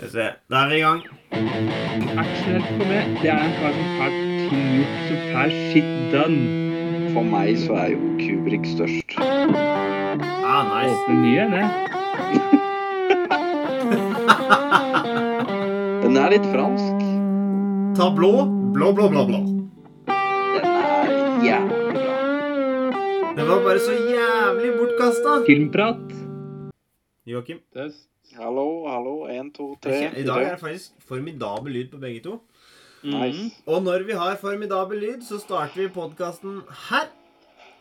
Skal vi se. Da er vi i gang. Axel for meg, det er en kar som har gjort, som får shit done. For meg så er jo Kubrik størst. Ah, nice. Åpner nye, det. Den er litt fransk. Ta blå. Blå, blå, blå, blå. Den er jævlig bra. Den var bare så jævlig bortkasta. Filmprat. Joakim. Hallo, hallo. Én, to, tre. I dag er det faktisk formidabel lyd på begge to. Nice. Og når vi har formidabel lyd, så starter vi podkasten her.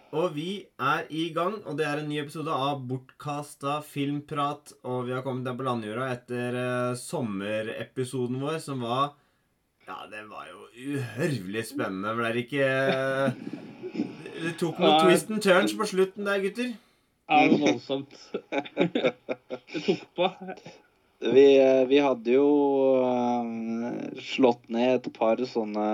Og vi er i gang, og det er en ny episode av Bortkasta filmprat. Og vi har kommet der på landjorda etter uh, sommerepisoden vår, som var Ja, det var jo uhørvelig spennende. Ble det ikke Det tok noen twist and turns på slutten der, gutter. Det var voldsomt. Det tok på. Vi, eh, vi hadde jo eh, slått ned et par sånne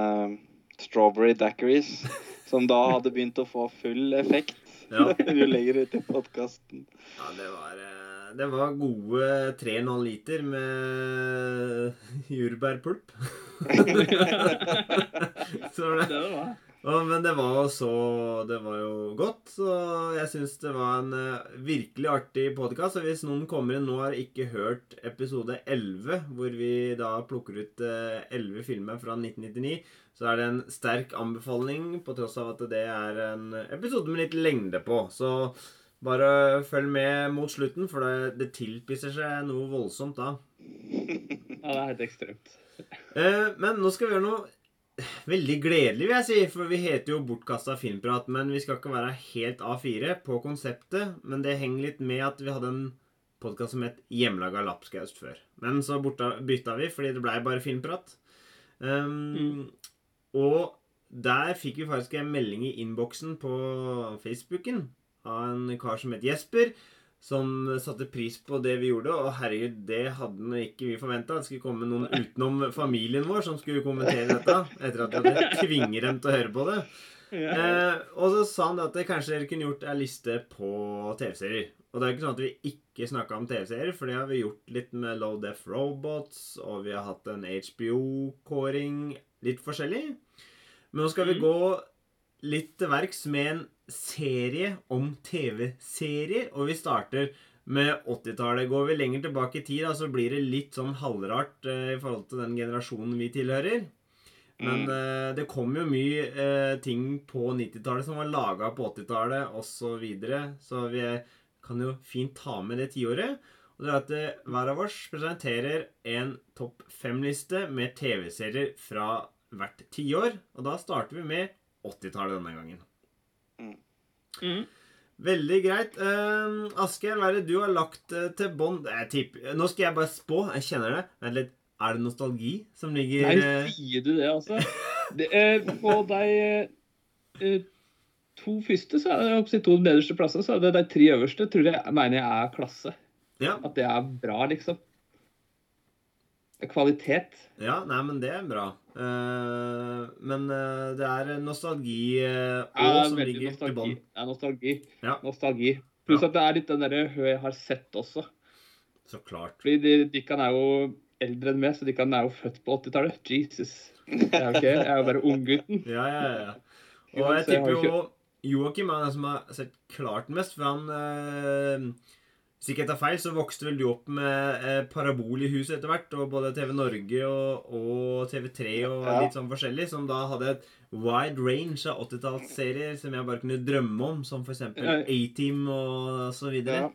strawberry daiquiris som da hadde begynt å få full effekt Ja, jo lenger ut i podkasten. ja det var eh, Det var gode 3,5 liter med jordbærpulp. Så det Det var men det var jo så Det var jo godt. Så jeg syns det var en eh, virkelig artig podkast. Og hvis noen kommer inn nå og har ikke hørt episode 11, hvor vi da plukker ut eh, 11 filmer fra 1999, så er det en sterk anbefaling, på tross av at det er en episode med litt lengde på. Så bare følg med mot slutten, for det, det tilpisser seg noe voldsomt da. Ja, det er helt ekstremt. Eh, men nå skal vi gjøre noe veldig gledelig, vil jeg si. For vi heter jo Bortkasta filmprat, men vi skal ikke være helt A4 på konseptet. Men det henger litt med at vi hadde en podkast som het Hjemmelaga lapskaust før. Men så borta, bytta vi fordi det blei bare filmprat. Um, Og der fikk vi faktisk en melding i innboksen på Facebooken av en kar som het Jesper som satte pris på det vi gjorde. Og herregud, det hadde nå ikke vi forventa. Det skulle komme noen utenom familien vår som skulle kommentere dette. Etter at vi hadde tvinget dem til å høre på det. Eh, og så sa han at det kanskje dere kunne gjort ei liste på TV-serier. Og det er ikke sånn at vi ikke snakka om TV-serier, for det har vi gjort litt med Low Deaf Robots, og vi har hatt en HBO-kåring, litt forskjellig. Men nå skal vi Mhm. gå litt til verks med en serie om TV-serier, og vi starter med 80-tallet. Går vi lenger tilbake i tid, da, så blir det litt sånn halvrart eh, i forhold til den generasjonen vi tilhører. Men Mm. eh, det kom jo mye eh, ting på 90-tallet som var laga på 80-tallet osv. Så, videre. så vi kan jo fint ta med det tiåret. Og det er at eh, hver av oss presenterer en topp fem-liste med TV-serier fra hvert tiår. Og da starter vi med 80-tallet denne gangen. Mm. Veldig greit. Uh, Asgeir, hva er det du har lagt uh, til bånd? Nå skal jeg bare spå. Jeg kjenner det. Vent litt. Er det nostalgi som ligger Nei, eh, sier du det, altså? Det uh, på de eh, to første, så er det to nederste plasser, så er det de tre øverste tror jeg mener jeg er klasse. Ja. At det er bra, liksom. Kvalitet. Ja, nei, men det er bra. Eh, men uh, det er nostalgi uh, Ja, som ligger til nostalgi. Det er nostalgi. Ja. nostalgi. Pluss at det er litt den derre jeg har sett også. Så klart. Fordi de, kan er jo eldre enn meg, så de kan er jo født på 80-tallet. Jesus. Jeg er jo Jeg er jo bare unggutten. Ja, ja, ja. Og jeg tipper jo jo Joakim er den som har sett klart mest, for han Hvis ikke jeg tar feil, så vokste vel du opp med eh, parabol i huset etter hvert, og både TV Norge og, og TV3 og Ja. litt sånn forskjellig, som da hadde et wide range av 80-tallsserier som jeg bare kunne drømme om, som for eksempel A-Team og så videre.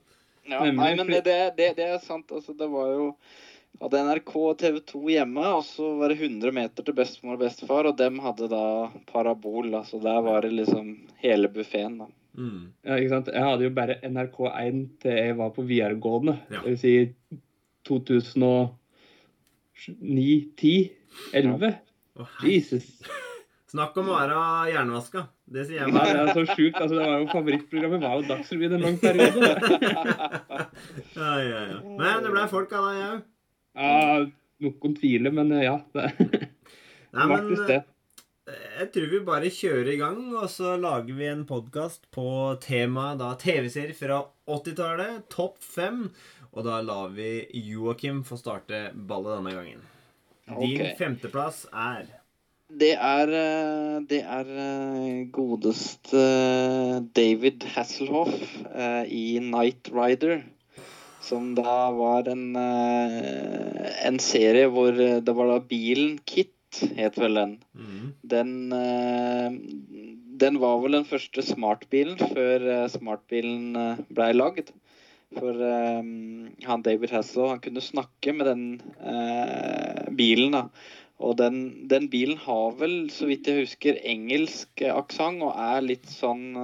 Ja, ja. nei, men det, det, det, det er sant. Altså, det var jo Hadde NRK og TV 2 hjemme, og så var det 100 meter til bestemor og bestefar, og dem hadde da parabol. Altså der var det liksom hele buffeen, da. Mm. Ja, ikke sant? Jeg hadde jo bare NRK1 til jeg var på videregående. Ja. Det vil si 2009, 10, 11. Å. Jesus. Snakk om å være hjernevaska. Det sier jeg bare. bare. det er så sjukt. Altså, det var jo favorittprogrammet var jo Dagsrevyen en lang periode. Ja, ja, ja. Men det ble folk av deg òg. Ja, noen tviler, men ja. Det Nei, men faktisk det. Jeg tror vi bare kjører i gang, og så lager vi en podkast på temaet TV-serier fra 80-tallet. Topp fem. Og da lar vi Joakim få starte ballet denne gangen. Din Ok. femteplass er Det er eh, Det er eh, godeste David Hasselhoff eh, i Night Rider. Som da var en, eh, en serie hvor eh, det var da bilen Kit, het vel den. mm. Den, eh, den var vel den første smartbilen før eh, smartbilen eh, blei lagd. For han David Hasselhoff han kunne snakke med den bilen. da. Og den, den bilen har vel, så vidt jeg husker, engelsk aksent og er litt sånn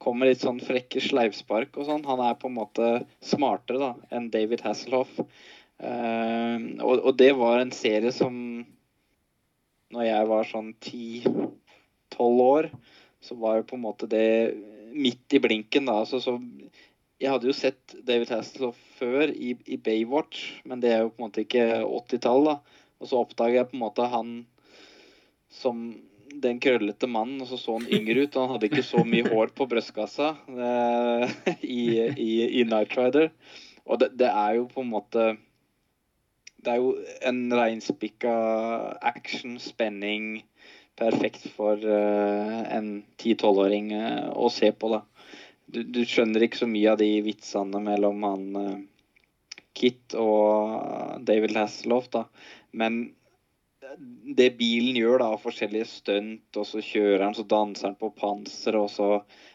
Kommer litt sånn frekke sleivspark og sånn. Han er på en måte smartere da enn David Hasselhoff. Og, og det var en serie som Når jeg var sånn ti-tolv år, så var jo på en måte det midt i blinken, da. Altså, så jeg hadde jo sett David Hasselhoff før i, i Baywatch, men det er jo på en måte ikke 80-tall, da. Og så oppdaga jeg på en måte han som den krøllete mannen, og så så han yngre ut. og Han hadde ikke så mye hår på brystkassa eh, i, i, i Night Rider. Og det, det er jo på en måte Det er jo en reinspikka action, spenning, perfekt for uh, en 10-12-åring eh, å se på, da. Du, du skjønner ikke så mye av de vitsene mellom han uh, Kit og David Hasselhoff, da. Men det bilen gjør, da, forskjellige stunt, og så kjører han, så danser han på panser, og så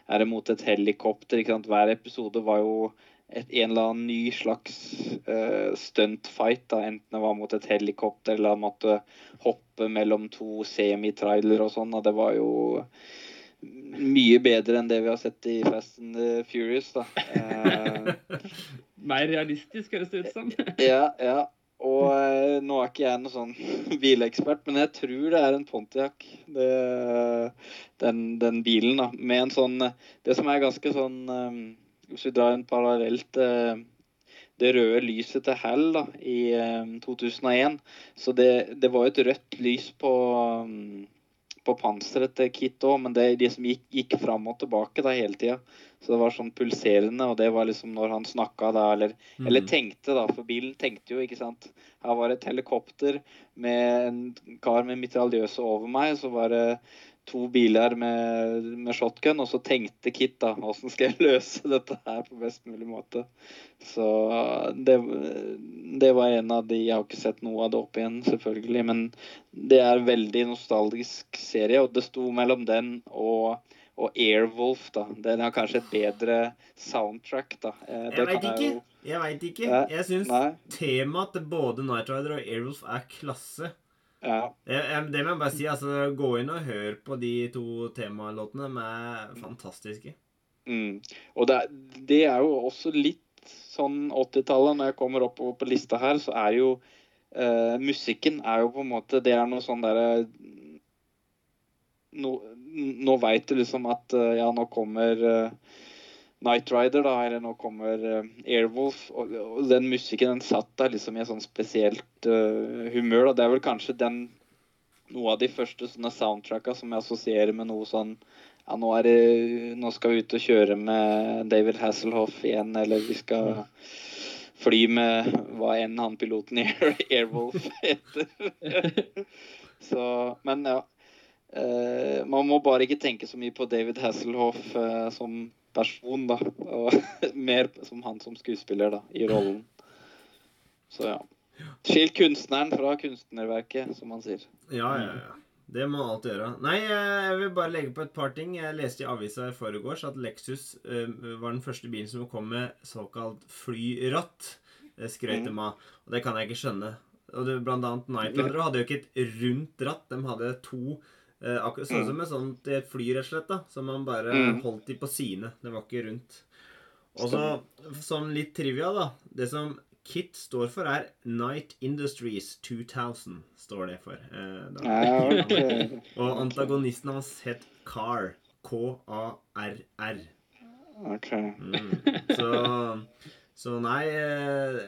er det mot et helikopter. ikke sant? Hver episode var jo et, en eller annen ny slags uh, stuntfight, da. Enten det var mot et helikopter, eller han måtte hoppe mellom to semitrailere og sånn. Det var jo mye bedre enn det vi har sett i Fast and the Furious, da. Uh, Mer realistisk, høres det ut som. ja, ja. Og uh, nå er ikke jeg noen sånn bilekspert, men jeg tror det er en Pontiac, det, den, den bilen, da. Med en sånn Det som er ganske sånn eh, Hvis vi drar en parallell til det røde lyset til Hell da, i eh, 2001, så det, det var jo et rødt lys på mm, på panseret til Kit òg, men det er de som gikk, gikk fram og tilbake da hele tida. Så det var sånn pulserende, og det var liksom når han snakka da, eller, Mm. eller tenkte, da, for bilen tenkte jo, ikke sant. Her var det et helikopter med en kar med mitraljøse over meg, så var det to biler med, med shotgun, og så tenkte Kit da, hvordan skal jeg løse dette her på best mulig måte. Så det, det var en av de Jeg har ikke sett noe av det opp igjen, selvfølgelig, men det er en veldig nostalgisk serie, og det sto mellom den og, og Airwolf, da. Den har kanskje et bedre soundtrack, da. Eh, Jeg veit ikke. jo- Jeg vet ikke. Jeg syns temaet til både Night Rider og Airwolf er klasse. Ja. Det må jeg bare si. altså Gå inn og hør på de to temalåtene. De er fantastiske. Mm. Og det, det er jo også litt sånn 80-tallet. Når jeg kommer opp på lista her, så er jo eh, musikken er jo på en måte Det er noe sånn derre no, Nå veit du liksom at eh, ja, nå kommer eh, Night Rider, da, eller nå kommer eh, Airwolf. Og, og den musikken den satt der liksom i et sånn spesielt uh, humør. Da. Det er vel kanskje den noe av de første sånne soundtracka som jeg assosierer med noe sånn ja, nå, er det, nå skal vi ut og kjøre med David Hasselhoff igjen, eller vi skal fly med hva enn han piloten i Air, Airwolf heter. Så, men ja. Uh, man må bare ikke tenke så mye på David Hasselhoff som person, da. Og mer som han som skuespiller, da, i rollen. Så ja. Skill kunstneren fra kunstnerverket, som han sier. Ja, ja, ja. Det må man alltid gjøre. Nei, jeg vil bare legge på et par ting. Jeg leste i avisa i forgårs at Lexus eh, var den første bilen som kom med såkalt flyratt. Det skrøt de av. Og det kan jeg ikke skjønne. Og det, blant annet Night Rider hadde jo ikke et rundt ratt. De hadde to eh, akkurat sånn som et sånt i et fly, rett og slett. da Som man bare Mm. holdt de på sidene. Det var ikke rundt. Og så sånn litt trivia, da. Det som KIT står for, er Night Industries 2000. står det for. Eh. Ja, okay. Og antagonisten hans het Car. K-a-r-r. ok. Mm. Så Så nei eh,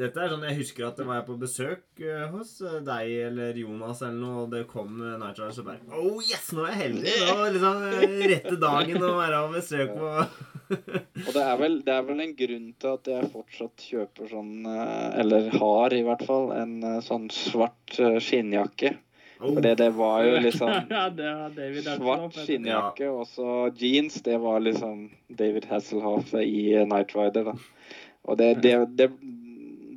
Dette er sånn Jeg husker at det var jeg på besøk eh, hos eh, deg eller Jonas eller noe, og det kom eh, Night Riders og bare Oh yes, nå er jeg heldig! Nå liksom rette dagen å være på besøk på Og det er, vel, det er vel en grunn til at jeg fortsatt kjøper sånn, eller har i hvert fall, en sånn svart skinnjakke. oh, For det, det var jo liksom ja, var svart skinnjakke og så jeans. Det var liksom David Hasselhoff i Night Rider, da. Og det, det, det,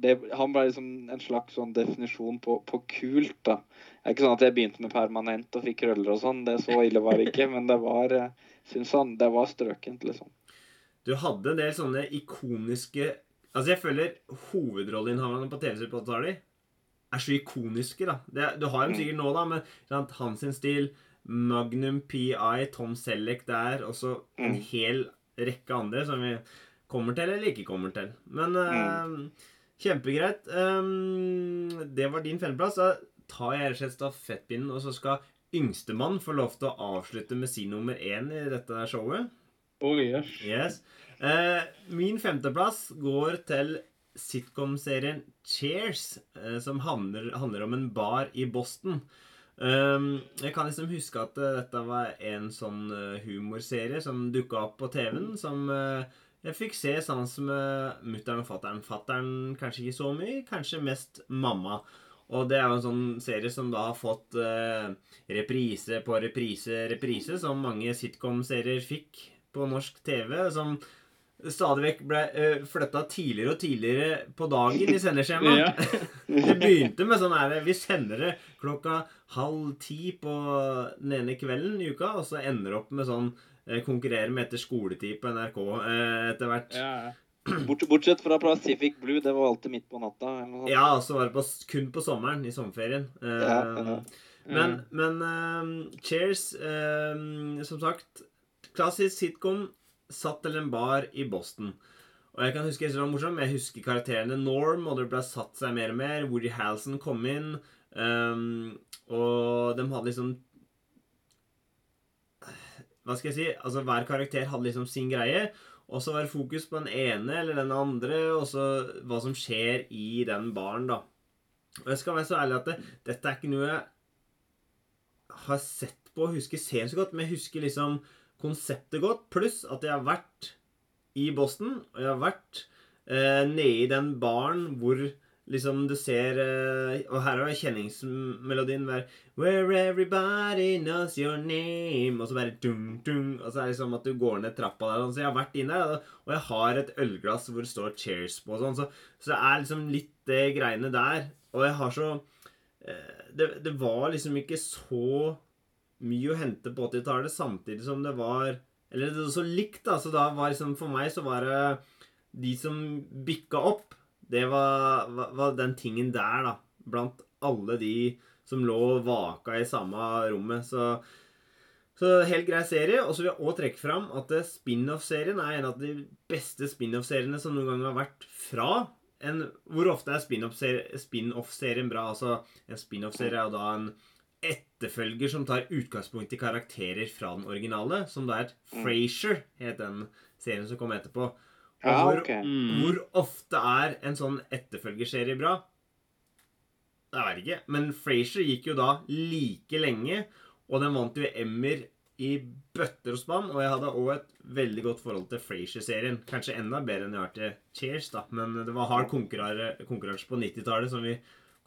det Han ble liksom en slags sånn definisjon på, på kult, da. Det er ikke sånn at jeg begynte med permanent og fikk krøller og sånn. Det Så ille var det ikke. Men det var eh, Syns han det var strøkent, liksom. Du hadde en del sånne ikoniske Altså, jeg føler hovedrolleinnehaverne på 80-tallet er så ikoniske, da. Det, du har dem sikkert nå, da, men sant, hans sin stil, Magnum PI, Tom Selleck der, og så en Mm. hel rekke andre som vi kommer til eller ikke kommer til. Men eh, kjempegreit. Um, det var din femteplass. Da tar jeg rett og slett stafettpinnen, og så skal yngstemann få lov til å avslutte med sin nummer én i dette showet. Oh, yes. Yes. Uh, min femteplass går til sitcom-serien Cheers, uh, som handler, handler om en bar i Boston. Um, jeg kan liksom huske at uh, dette var en sånn humorserie som dukka opp på TV-en, som jeg fikk se sammen med mutter'n og fatter'n. Fatter'n kanskje ikke så mye, kanskje mest mamma. Og det er jo en sånn serie som da har fått eh, reprise på reprise, reprise, som mange sitcom-serier fikk på norsk TV, som stadig vekk ble uh, flytta tidligere og tidligere på dagen i sendeskjemaet. Det begynte med sånn her Vi sender det klokka halv ti på den ene kvelden i uka, og så ender det opp med sånn eh, konkurrere med etter skoletid på NRK eh, etter hvert. Ja, Ja. Bort, bortsett fra Pacific Blue, det var alltid midt på natta. Ja, og så var det på, kun på sommeren, i sommerferien. Eh, Ja, ja. Men, men eh, Cheers, eh, som sagt Klassisk sitcom satt til en bar i Boston. Og jeg kan huske det var morsomt, jeg husker karakterene Norm, og det ble satt seg mer og mer. Woody Halson kom inn, ehm, og de hadde liksom Hva skal jeg si? Altså Hver karakter hadde liksom sin greie. Og så var det fokus på den ene eller den andre, og så hva som skjer i den baren, da. Og jeg skal være så ærlig at det, dette er ikke noe jeg har sett på og husker serien så godt, men jeg husker liksom konseptet godt, pluss at jeg har vært i Boston, og jeg har vært eh, nede i den baren hvor liksom du ser eh, Og her er kjenningsmelodien hver Where everybody knows your name Og så bare dung, dung Og så er det liksom at du går ned trappa der Så jeg har vært inne der Og jeg har et ølglass hvor det står cheers på sånn Så, så det er liksom litt det greiene der Og jeg har så eh, det, det var liksom ikke så mye å hente på 80-tallet, samtidig som det var Eller det var så likt, da. Så da var liksom For meg så var det de som bikka opp, det var, var, den tingen der, da. Blant alle de som lå og vaka i samme rommet. Så, så helt grei serie. Og så vil jeg òg trekke fram at eh, spin-off-serien er en av de beste spin-off-seriene som noen gang har vært fra en, Hvor ofte er spin-off-serien spin bra? Altså, en spin-off-serie er da en etterfølger som tar utgangspunkt i karakterer fra den originale, som da er et Frasier, het den serien som kom etterpå. Ja, hvor, okay. Mm. hvor ofte er en sånn etterfølgerserie bra? Jeg vet ikke. Men Frasier gikk jo da like lenge, og den vant jo Emmer i bøtter og spann. Og jeg hadde òg et veldig godt forhold til Frasier-serien. Kanskje enda bedre enn jeg har til Cheers, da. Men det var hard konkurranse på 90-tallet som vi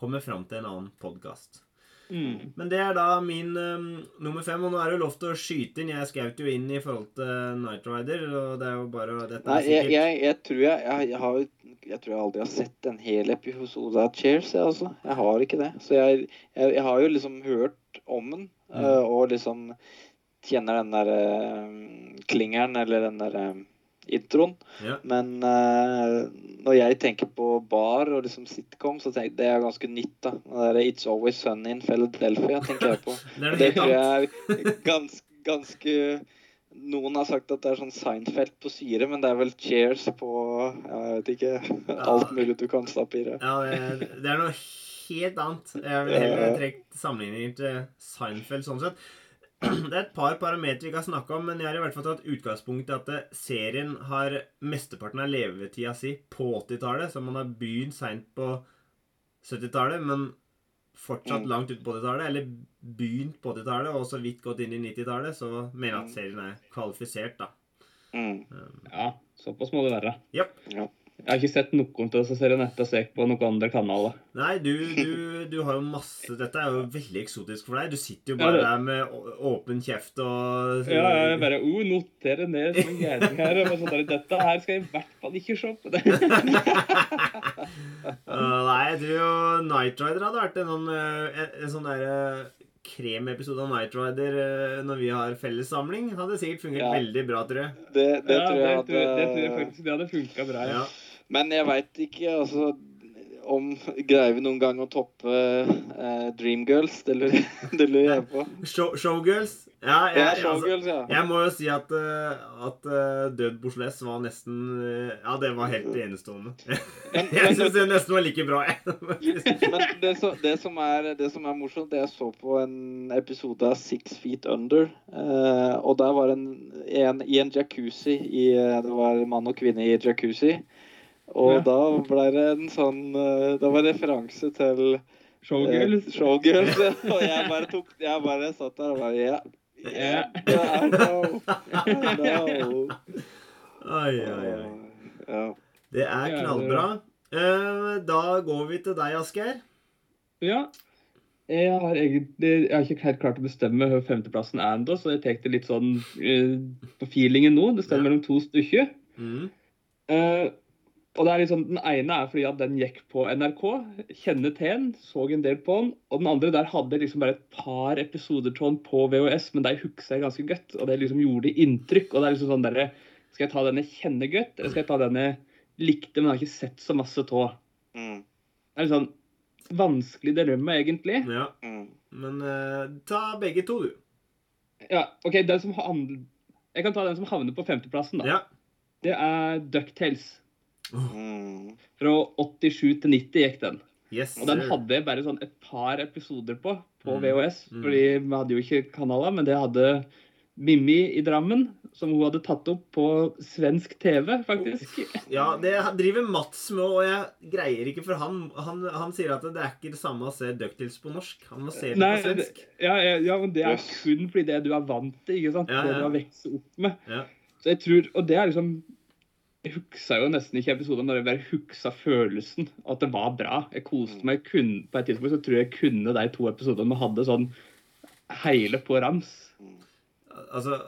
kommer fram til en annen podkast. Mm. Men det er da min um, nummer fem, og nå er det jo lov til å skyte inn. Jeg skjøt jo inn i forhold til Night Rider, og det er jo bare dette Nei, jeg, jeg, jeg tror jeg, jeg, jeg har Jeg tror jeg aldri har sett en hel episode av Cheers, jeg altså. Jeg har ikke det. Så jeg, jeg, jeg har jo liksom hørt om den, Mm. eh, og liksom kjenner den der uh, klingeren, eller den der eh, introen. Ja. Men uh, når jeg tenker på bar og liksom sitcom, så tenker jeg det er ganske nytt. da. Det er It's Always Sunny in Philadelphia tenker jeg på. Det det tror jeg er ganske, ganske Noen har sagt at det er sånn Seinfeld på syre, men det er vel Cheers på Jeg vet ikke. Alt mulig du kan stappe i det. Ja, det, det er noe helt annet. Jeg ville heller trukket sammenligninger til Seinfeld sånn sett. Det er et par parametere vi kan snakke om, men jeg har i hvert fall tatt utgangspunkt i at eh, serien har mesteparten av levetida si på 80-tallet, så man har begynt seint på 70-tallet, men fortsatt Mm. langt ut på 80-tallet, eller begynt på 80-tallet og så vidt gått inn i 90-tallet, så mener jeg at Mm. serien er kvalifisert, da. Mm. Ja, såpass må det være. Japp. Ja. Jeg har ikke sett noen av disse seriene etter å se på noen andre kanaler. Nei, du, du, du har jo masse Dette er jo veldig eksotisk for deg. Du sitter jo Ja, bare det- der med åpen kjeft og Ja, jeg bare oh, noterer ned som en gærning her. Og sånn der, Dette her skal jeg i hvert fall ikke se på. Det. Uh, nei, jeg tror jo Night Rider hadde vært en, sånn, eh, en, en sånn derre kremepisode av Night Rider eh, når vi har felles samling. Hadde sikkert fungert Ja. veldig bra, tror jeg. Det, det ja, tror det, jeg tror, jeg- det tror jeg faktisk det hadde funka bra. Ja. Men jeg veit ikke, altså om Greier vi noen gang å toppe eh, Dreamgirls? Det lurer det lurer jeg på. Show, showgirls. Ja, jeg, Ja, altså, Showgirls, ja. jeg må jo si at, uh, at uh, Død Bourgeois var nesten uh, Ja, det var helt enestående. Men, jeg syns det nesten var like bra, jeg. men det, så, det, som er, det som er morsomt, det jeg så på en episode av Six Feet Under. eh, og der var en, en i en jacuzzi i, eh, Det var mann og kvinne i jacuzzi. Og Ja. da ble det en sånn eh, Det var referanse til Showgirls. Eh, showgirls. Og jeg bare tok Jeg bare satt der og bare Ja. Ja. I know. I know. Ai, ai, ai. Ja. Det er knallbra. Eh, da går vi til deg, Asgeir. Ja. Jeg har egentlig jeg har ikke helt klart å bestemme hvor femteplassen er ennå, så jeg tar det litt sånn eh, på feelingen nå. Det står Ja. mellom to stykker. Mm. Eh, og det er liksom, Den ene er fordi at den gikk på NRK. Kjenner til den, så en del på den. Og den andre der hadde liksom bare et par episoder av den på VHS, men de huksa jeg ganske godt. Og det liksom gjorde inntrykk. Og det er liksom sånn der, Skal jeg ta denne jeg kjenner godt, eller skal jeg ta denne likte, men har ikke sett så masse av? Mm. Det er litt sånn vanskelig dilemma, egentlig. Ja, Mm. men uh, ta begge to, du. Ja, ok, den som havner, Jeg kan ta den som havner på femteplassen. da. Ja. Det er Ducktales. Mm. Fra 87 til 90 gikk den. Yes, Og den hadde jeg bare sånn et par episoder på, på Mm. VHS. Mm. Fordi vi hadde jo ikke kanaler, men det hadde Mimmi i Drammen, som hun hadde tatt opp på svensk TV, faktisk. Ja, det driver Mats med, og jeg greier ikke, for han, han, han sier at det er ikke det samme å se Ducktales på norsk. Han må se det Nei, på svensk. Ja, ja, ja, men det er kun fordi det du er vant til, ikke sant? Ja, Det du har vokst opp med. Ja. Så jeg tror, og det er liksom Jeg huksa jo nesten ikke episoden, men jeg bare huksa følelsen. At det var bra. Jeg koste meg kun, På et tidspunkt så tror jeg jeg kunne de to episodene vi hadde sånn hele på rams. Altså,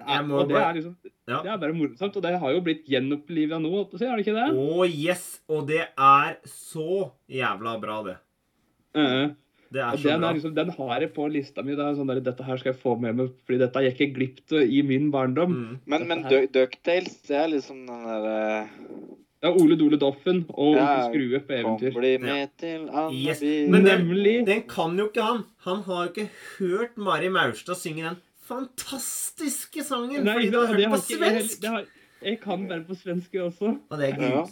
jeg må og det bare er liksom Ja. Det er bare morsomt, og det har jo blitt gjenoppliva nå, holdt har det ikke det? Å, yes! Og det er så jævla bra, det. Uh er og så den, er liksom, den har jeg på lista mi. Det er sånn der, Dette her skal jeg få med meg, fordi dette gikk jeg glipp av i min barndom. Mm. Men, men Ducktales, det er liksom den derre Ja, Ole Dole Doffen og Ja, Skrue på eventyr. bli med til Yes. Men den, Nemlig. den kan jo ikke han. Han har jo ikke hørt Mari Maurstad synge den fantastiske sangen Nei, fordi du har hørt på svensk. det har, jeg kan bare på svensk, jeg også. Og det er Ja.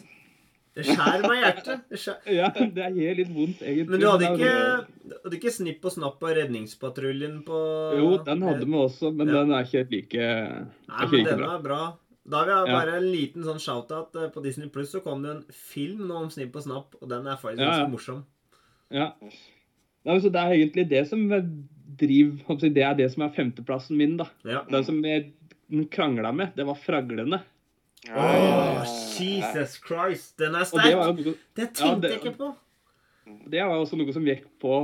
Det skjærer meg i hjertet. Det skjær... Ja, det helt litt vondt, egentlig. Men du hadde ikke, hadde ikke Snipp og Snapp og Redningspatruljen på Jo, den hadde vi også, men Ja. den er ikke like, Nei, men like denne bra. er bra. Da vil jeg Ja. bare en liten sånn shout-out. eh, På Disney Pluss så kom det en film nå om Snipp og Snapp, og den er faktisk Ja, ja. ganske morsom. Ja. Nei, men så det er egentlig det som driver Det er det som er femteplassen min, da. Ja. Den som jeg krangla med, det var Fraglene. Ja, ja, ja. Jesus Christ, den er sterk! det Det Ja, tenkte jeg ikke på. det var også noe som gikk på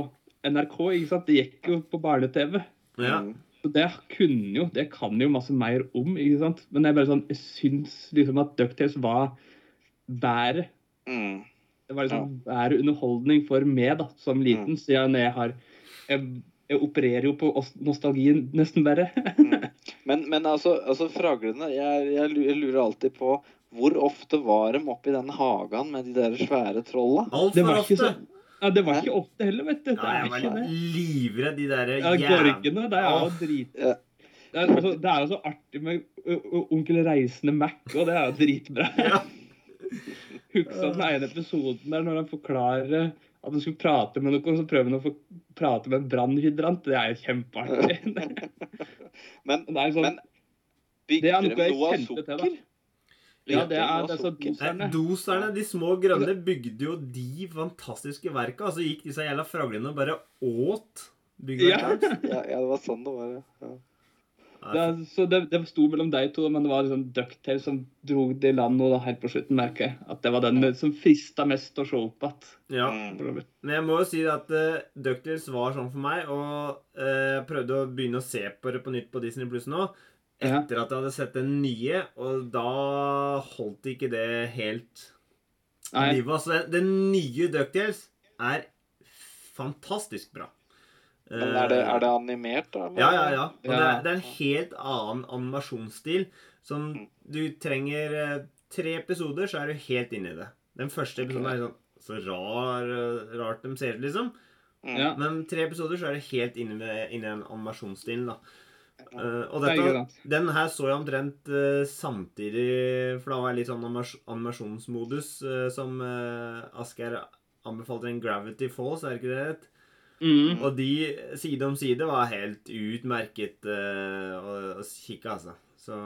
NRK, ikke sant? Det gikk jo på barne-TV. Ja. Mm. Så det kunne jo, det kan jo masse mer om, ikke sant? Men jeg bare sånn, jeg syns liksom at DuckTales var bedre. Mm. Det var liksom bedre underholdning for meg da, som liten, siden jeg har jeg, jeg opererer jo på nostalgien nesten bare. Mm. Men, men altså, altså fraglene jeg, jeg lurer alltid på hvor ofte var de oppi den hagen med de der svære trolla? Det Altfor var ikke ofte. så ja, Det var ikke ofte heller, vet du. Det Ja, jeg var ikke livredd de der Ja, Gorgene, det er jo oh. drit... Ja. Det er, altså, det er jo så artig med Onkel Reisende Mac, og det er jo dritbra. Ja. Husker den ene episoden der når han forklarer At han skulle prate med noen, så prøver han å få prate med en brannhydrant. Det er jo kjempeartig. Men, Det er sånn, men er noe de jeg noe av kjente til, da. ja, det er, det er så doserne. Nei, Doserne, de små grønne, bygde jo de fantastiske verka. så gikk disse jævla fraglene og bare åt byggverket Ja. Ja, ja, det var sånn det var. Ja. Det, så det, det sto mellom de to, men det var liksom Ducktail som dro det i land nå da, helt på slutten, merker jeg. At det var den som frista mest å se opp igjen. Ja. Mm. Men jeg må jo si at uh, DuckTales var sånn for meg, og eh, jeg prøvde å begynne å se på det på nytt på Disney Pluss nå. Ja. Etter at jeg hadde sett den nye, og da holdt ikke det helt livet. Altså, den, nye DuckTales er fantastisk bra. Men er det, er det animert, da? Ja, ja, ja. Og det, er, det er en helt annen animasjonsstil. Som Mm. du trenger eh, tre episoder, så er du helt inne i det. Den første episoden er sånn så rar, eh, rart de ser ut, liksom. Mm. ja. Men tre episoder, så er du helt inne, i den animasjonsstilen, da. Uh, og dette, den her så jeg omtrent uh, samtidig, for da var jeg litt sånn animas animasjonsmodus, uh, som uh, Asgeir anbefalte en Gravity Falls, er det ikke det? Mm. Og de side om side var helt utmerket uh, å, å kikke, altså. Så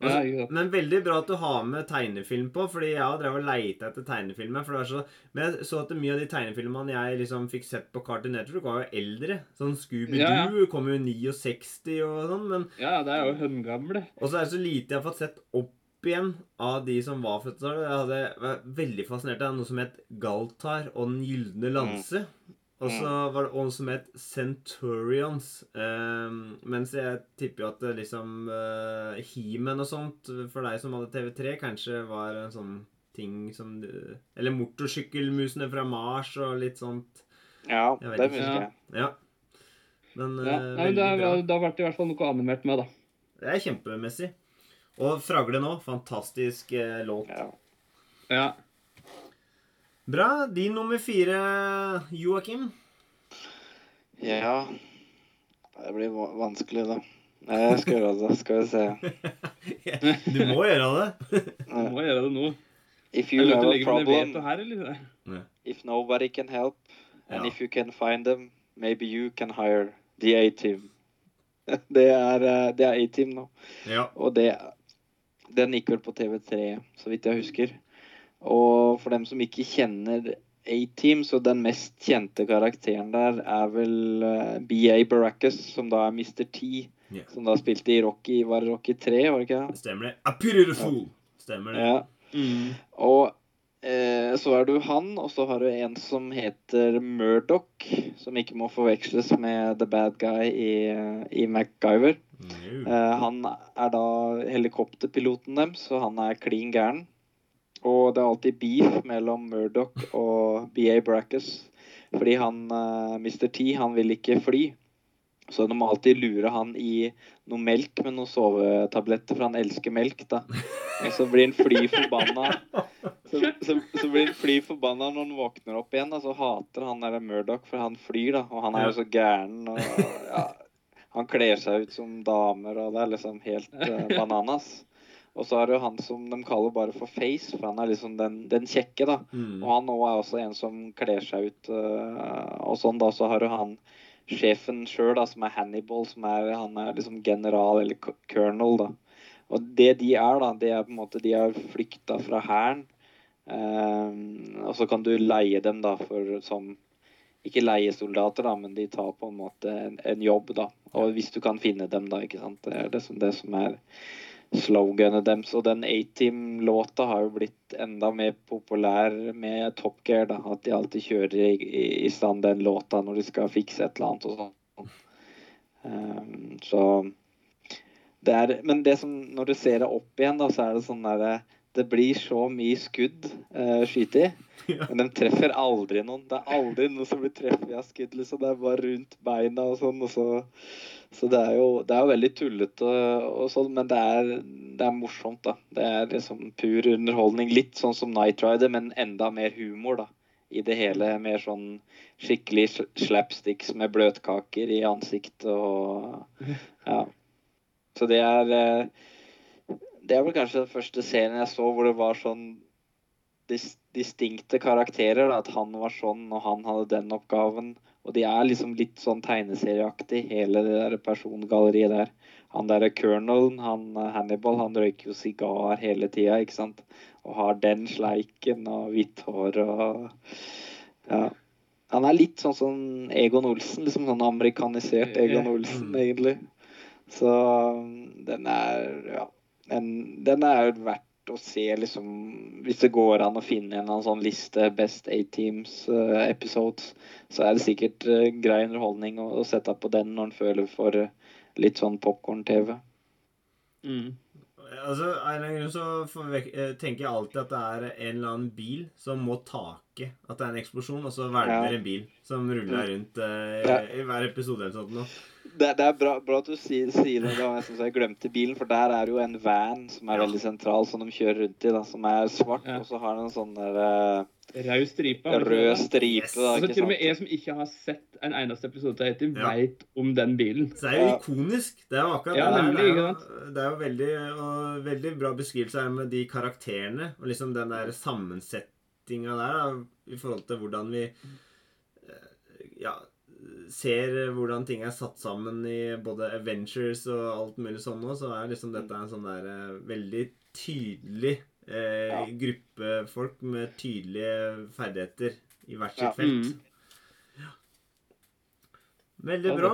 også, Ja, Men veldig bra at du har med tegnefilm på, fordi jeg har drevet og leita etter tegnefilmer. For det er så, men jeg så at mye av de tegnefilmene jeg liksom fikk sett på Cartoon Network, var jo eldre. Sånn Scooby-Doo Ja, kom jo 69 og sånn. Men Ja, det er jo høngamle. og så er det så lite jeg har fått sett opp igjen av de som var født. Jeg hadde var veldig fascinert av noe som het Galtar og Den gylne lanse. Og så var det også som het Centurions. Um, mens jeg tipper jo at det liksom uh, He-Man og sånt, for deg som hadde TV3, kanskje var en sånn ting som du Eller motorsykkelmusene fra Mars og litt sånt. Ja, Jeg det husker jeg. Ja. Men Ja. Nei, veldig det, bra. er, det har vært i hvert fall noe animert med, da. Det er kjempemessig. Og Fragle nå. Fantastisk eh, låt. Ja. Ja. Bra. Din nummer fire, Joakim. ja. Det blir vanskelig, da. Jeg skal gjøre det. Skal vi se. Du må gjøre det. Du må gjøre det nå. If you have a problem, her, eller? if nobody can help, and Ja. if you can find them, maybe you can hire the A-team. Eh, det er A-team nå. Ja. Og det, den gikk vel på TV3, så vidt jeg husker. Og for dem som ikke kjenner A-Team, så den mest kjente karakteren der er vel eh, BA Baracus, som da er Mr. T. Yeah. Som da spilte i Rocky Var det Rocky 3, var det ikke det? Stemmer det. A pity the fool. Stemmer det. Ja. Mm. Og eh, så er du han, og så har du en som heter Murdoch, som ikke må forveksles med the bad guy i, i MacGyver. No. Eh, han er da helikopterpiloten deres, så han er klin gæren. Og det er alltid beef mellom Murdoch og BA Brackus. Fordi han, eh, Mr. T, han vil ikke fly. Så de må alltid lure han i noe melk med noen sovetabletter, for han elsker melk, da. Og så blir han fly forbanna. Så, så, så blir han fly forbanna når han våkner opp igjen. Da, så hater han der Murdoch, for han flyr, da. Og han er jo så gæren. Og, ja, han kler seg ut som damer, og det er liksom helt uh, bananas. Og så er det jo han som de kaller bare for Face, for han er liksom den, den kjekke, da. Mm. Og han nå er også en som kler seg ut uh, og sånn, da. Så har du han sjefen sjøl, da, som er Hannibal, som er Han er liksom general, eller colonel, da. Og det de er, da, det er på en måte De har flykta fra hæren. Ehm, og så kan du leie dem, da, for som Ikke leiesoldater, da, men de tar på en måte en, en jobb, da. Og hvis du kan finne dem, da, ikke sant. Det er det som, det som er sloganet deres. Og den A-Team-låta har jo blitt enda mer populær med Top Gear. da, At de alltid kjører i, i, i stand den låta når de skal fikse et eller annet og sånn. Um, så det er, Men det som, når du ser det opp igjen, da, så er det sånn derre Det blir så mye skudd uh, skyte i. Ja. Men de treffer aldri noen. Det er aldri noen som blir treffet av skudd. liksom. Det er bare rundt beina og sånn. og så så det er jo, det er jo veldig tullete, og sånn, men det er, det er morsomt. da. Det er liksom pur underholdning. Litt sånn som Night Rider, men enda mer humor da. i det hele. Mer sånn skikkelig slapsticks med bløtkaker i ansiktet og Ja. Så det er eh, Det er vel kanskje den første serien jeg så hvor det var sånn dis distinkte karakterer. Da, at han var sånn, og han hadde den oppgaven. Og de er liksom litt sånn tegneserieaktig, hele det der persongalleriet der. Han derre colonelen, han eh, Hannibal, han røyker jo sigar hele tida, ikke sant. Og har den sleiken og hvitt hår og Ja. Han er litt sånn som Egon Olsen, liksom sånn amerikanisert Egon Olsen, Mm. egentlig. Så um, den er Ja. Den, den er jo verdt å se, liksom Hvis det går an å finne en sånn liste Best Eight Teams uh, episodes, så er det sikkert uh, grei underholdning å, å sette på den når en føler for uh, litt sånn popkorn-TV. Mm. Altså, av en eller annen grunn så tenker jeg alltid at det er en eller annen bil som må take. At det er en eksplosjon, og så hvelver Ja. en bil som ruller rundt eh, Ja. i hver episode eller sånt. Nå. Det, det er bra, bra at du sier, sier det. Det var nesten så jeg glemte bilen, for der er jo en van som er Ja. veldig sentral, som de kjører rundt i, da, som er svart, Ja. og så har den en sånn der Rød stripe. eh, du ikke rød stripe. Yes. Da, Altså, til og med jeg som ikke har sett en eneste episode av Hatim, Ja. veit om den bilen. Så det er jo ikonisk. Det er jo akkurat Ja, det nemlig, Det er jo, det er jo veldig, og veldig bra beskrivelse her med de karakterene. Og liksom den der sammensettinga der da, i forhold til hvordan vi ser hvordan ting er satt sammen i både Avengers og alt mulig sånn nå, så er liksom dette en sånn der eh, veldig tydelig eh, Ja. gruppe folk med tydelige ferdigheter i hvert sitt Ja. felt. Mm. Veldig bra.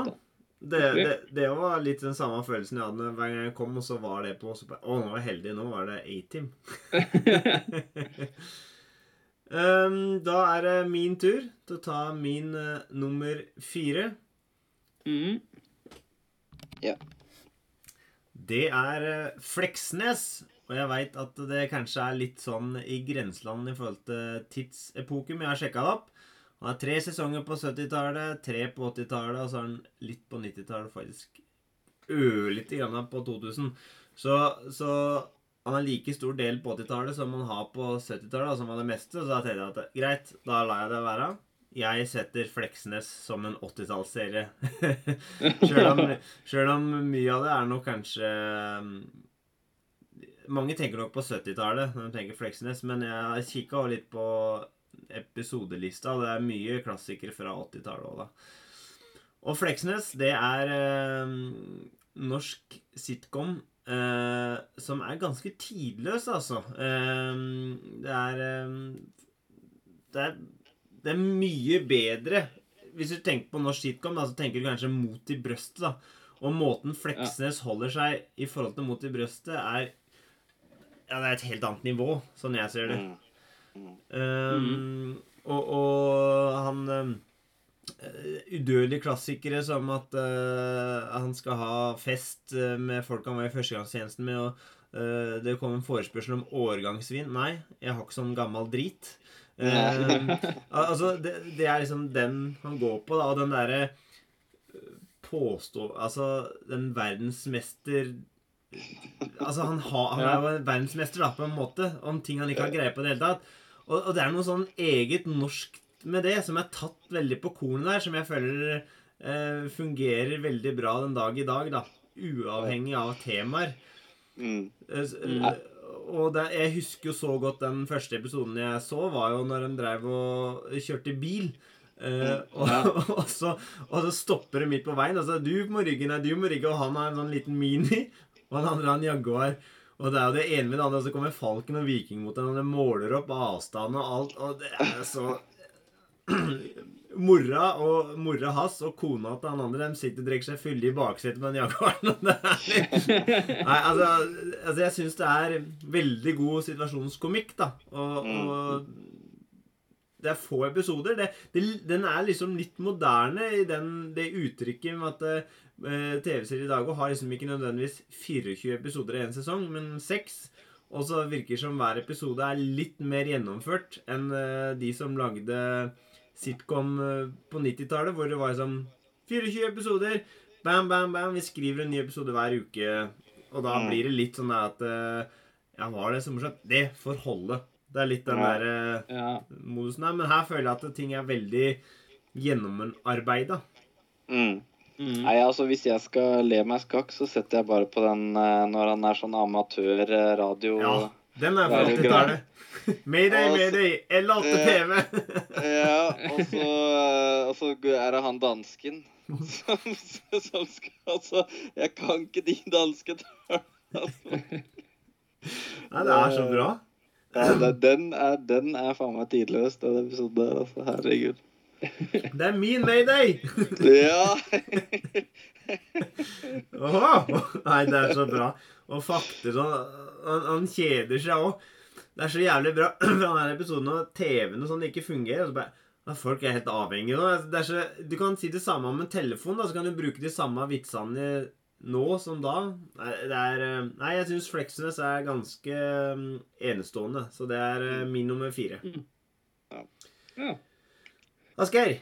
Det, det, det var litt den samme følelsen jeg hadde hver gang jeg kom, og så var det på. Så bare, å, nå var jeg heldig. Nå var det A-Team. um, da er det min tur til å ta min uh, nummer fire. Mm. Det er uh, Fleksnes. Og jeg veit at det kanskje er litt sånn i grenseland i forhold til tidsepoke, men jeg har sjekka det opp. Han har tre sesonger på 70-tallet, tre på 80-tallet, og så har han litt på 90-tallet, faktisk ørlite grann på 2000. Så, så han har like stor del på 80-tallet som han har på 70-tallet, som var det meste. Så da tenkte jeg at greit, da lar jeg det være. Jeg setter Fleksnes som en 80-tallsserie. Sjøl om, om mye av det er nok kanskje Mange tenker nok på 70-tallet når de tenker Fleksnes, men jeg har kikka litt på episodelista, og det er mye klassikere fra 80-tallet òg, da. Og Fleksnes, det er eh, norsk sitcom eh, som er ganske tidløs, altså. Uh, det er eh, det er det er mye bedre Hvis du tenker på norsk sitcom, da, så tenker du kanskje Mot i brøstet. da. Og måten Fleksnes holder seg i forhold til Mot i brøstet, er Ja, det er et helt annet nivå, sånn jeg ser det. Um, og, og han um, Udødelige klassikere som at uh, han skal ha fest uh, med folk han var i førstegangstjenesten med, og uh, det kom en forespørsel om årgangsvin. Nei, jeg har ikke sånn gammel drit. Uh, altså, det, det er liksom den han går på, da, og den derre påstå... Altså, den verdensmester Altså, han, har, han er jo en verdensmester, da, på en måte, om ting han ikke har greie på i det hele tatt. Og, og det er noe sånn eget norsk med det, som er tatt veldig på kornet der, som jeg føler eh, fungerer veldig bra den dag i dag, da. Uavhengig av temaer. Mm. Mm. Og det, jeg husker jo så godt den første episoden jeg så, var jo når de drev og kjørte bil. Uh, og, og, så, og så stopper det midt på veien. Altså, du må rygge, nei, du må rygge, og han har en sånn liten Mini. Og han andre har en Jaguar. Og det er jo det ene med det andre, og så kommer Falken og Viking mot hverandre. det måler opp avstand og alt, og det er så Mora og mora hans og kona til han andre de sitter og drikker seg fulle i baksetet med den Jaguaren. og det er litt- Nei, altså, altså jeg syns det er veldig god situasjonskomikk, da. Og, og det er få episoder. Det, det, den er liksom litt moderne i den, det uttrykket med at uh, TV-serier i dag har liksom ikke nødvendigvis 24 episoder i en sesong, men seks. Og så virker det som hver episode er litt mer gjennomført enn uh, de som lagde sitcom eh, på 90-tallet, hvor det var sånn 24 episoder. Bam, bam, bam. Vi skriver en ny episode hver uke. Og da Mm. blir det litt sånn at eh, Ja, var det så morsomt? Det får holde. Det er litt den Ja. der eh, Ja. modusen her. Men her føler jeg at ting er veldig gjennomarbeida. Mm. Mm. Nei, altså Hvis jeg skal le meg skakk, så setter jeg bare på den når han er sånn amatør-radio. Ja. Den er fra er 80-tallet. Mayday, Altså, mayday, L8 eh, TV. Ja, og så, eh, og så er det han dansken som, som skal Altså, jeg kan ikke de danske tallene. Nei, det er så bra. Ja, den, er, den er faen meg tidløs, den episoden der. Altså, herregud. Det er min mayday! Ja! Oho. Nei, det er så bra. Og fakter sånn Han, han kjeder seg òg. Det er så jævlig bra for den episoden av TV-en og sånn ikke fungerer. Og så bare ja, Folk er helt avhengige nå. Det er så, du kan si det samme om en telefon. da, Så kan du bruke de samme vitsene nå som da. Det er, eh, nei jeg syns Flexnes er ganske mm, enestående. Så det er eh, min nummer fire. Ja. Asgeir.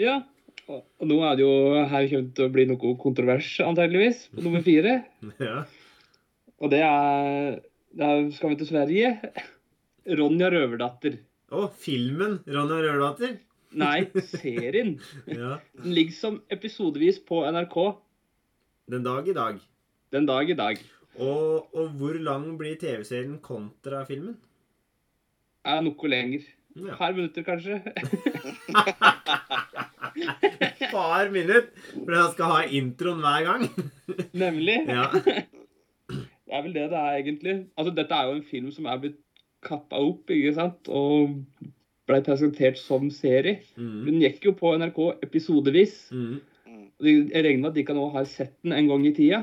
ja. Og og nå er det jo her kommer til å bli noe kontrovers, antageligvis, på nummer fire. Ja. Og det er Da skal vi til Sverige. Ronja Røverdatter. Å, filmen 'Ronja Røverdatter'. Nei, serien. Ja. Den ligger som episodevis på NRK Den dag i dag. den dag i dag. Og, og hvor lang blir TV-serien kontra filmen? Er noe lenger. Ja. Et par minutter, kanskje. Par minutt, for jeg skal ha introen hver gang. Nemlig. Ja. Det er vel det det er, egentlig. Altså, dette er jo en film som er blitt kappa opp, ikke sant? Og ble presentert som serie. Mm. Den gikk jo på NRK episodevis. Mm. Jeg regner med at de kan også ha sett den en gang i tida.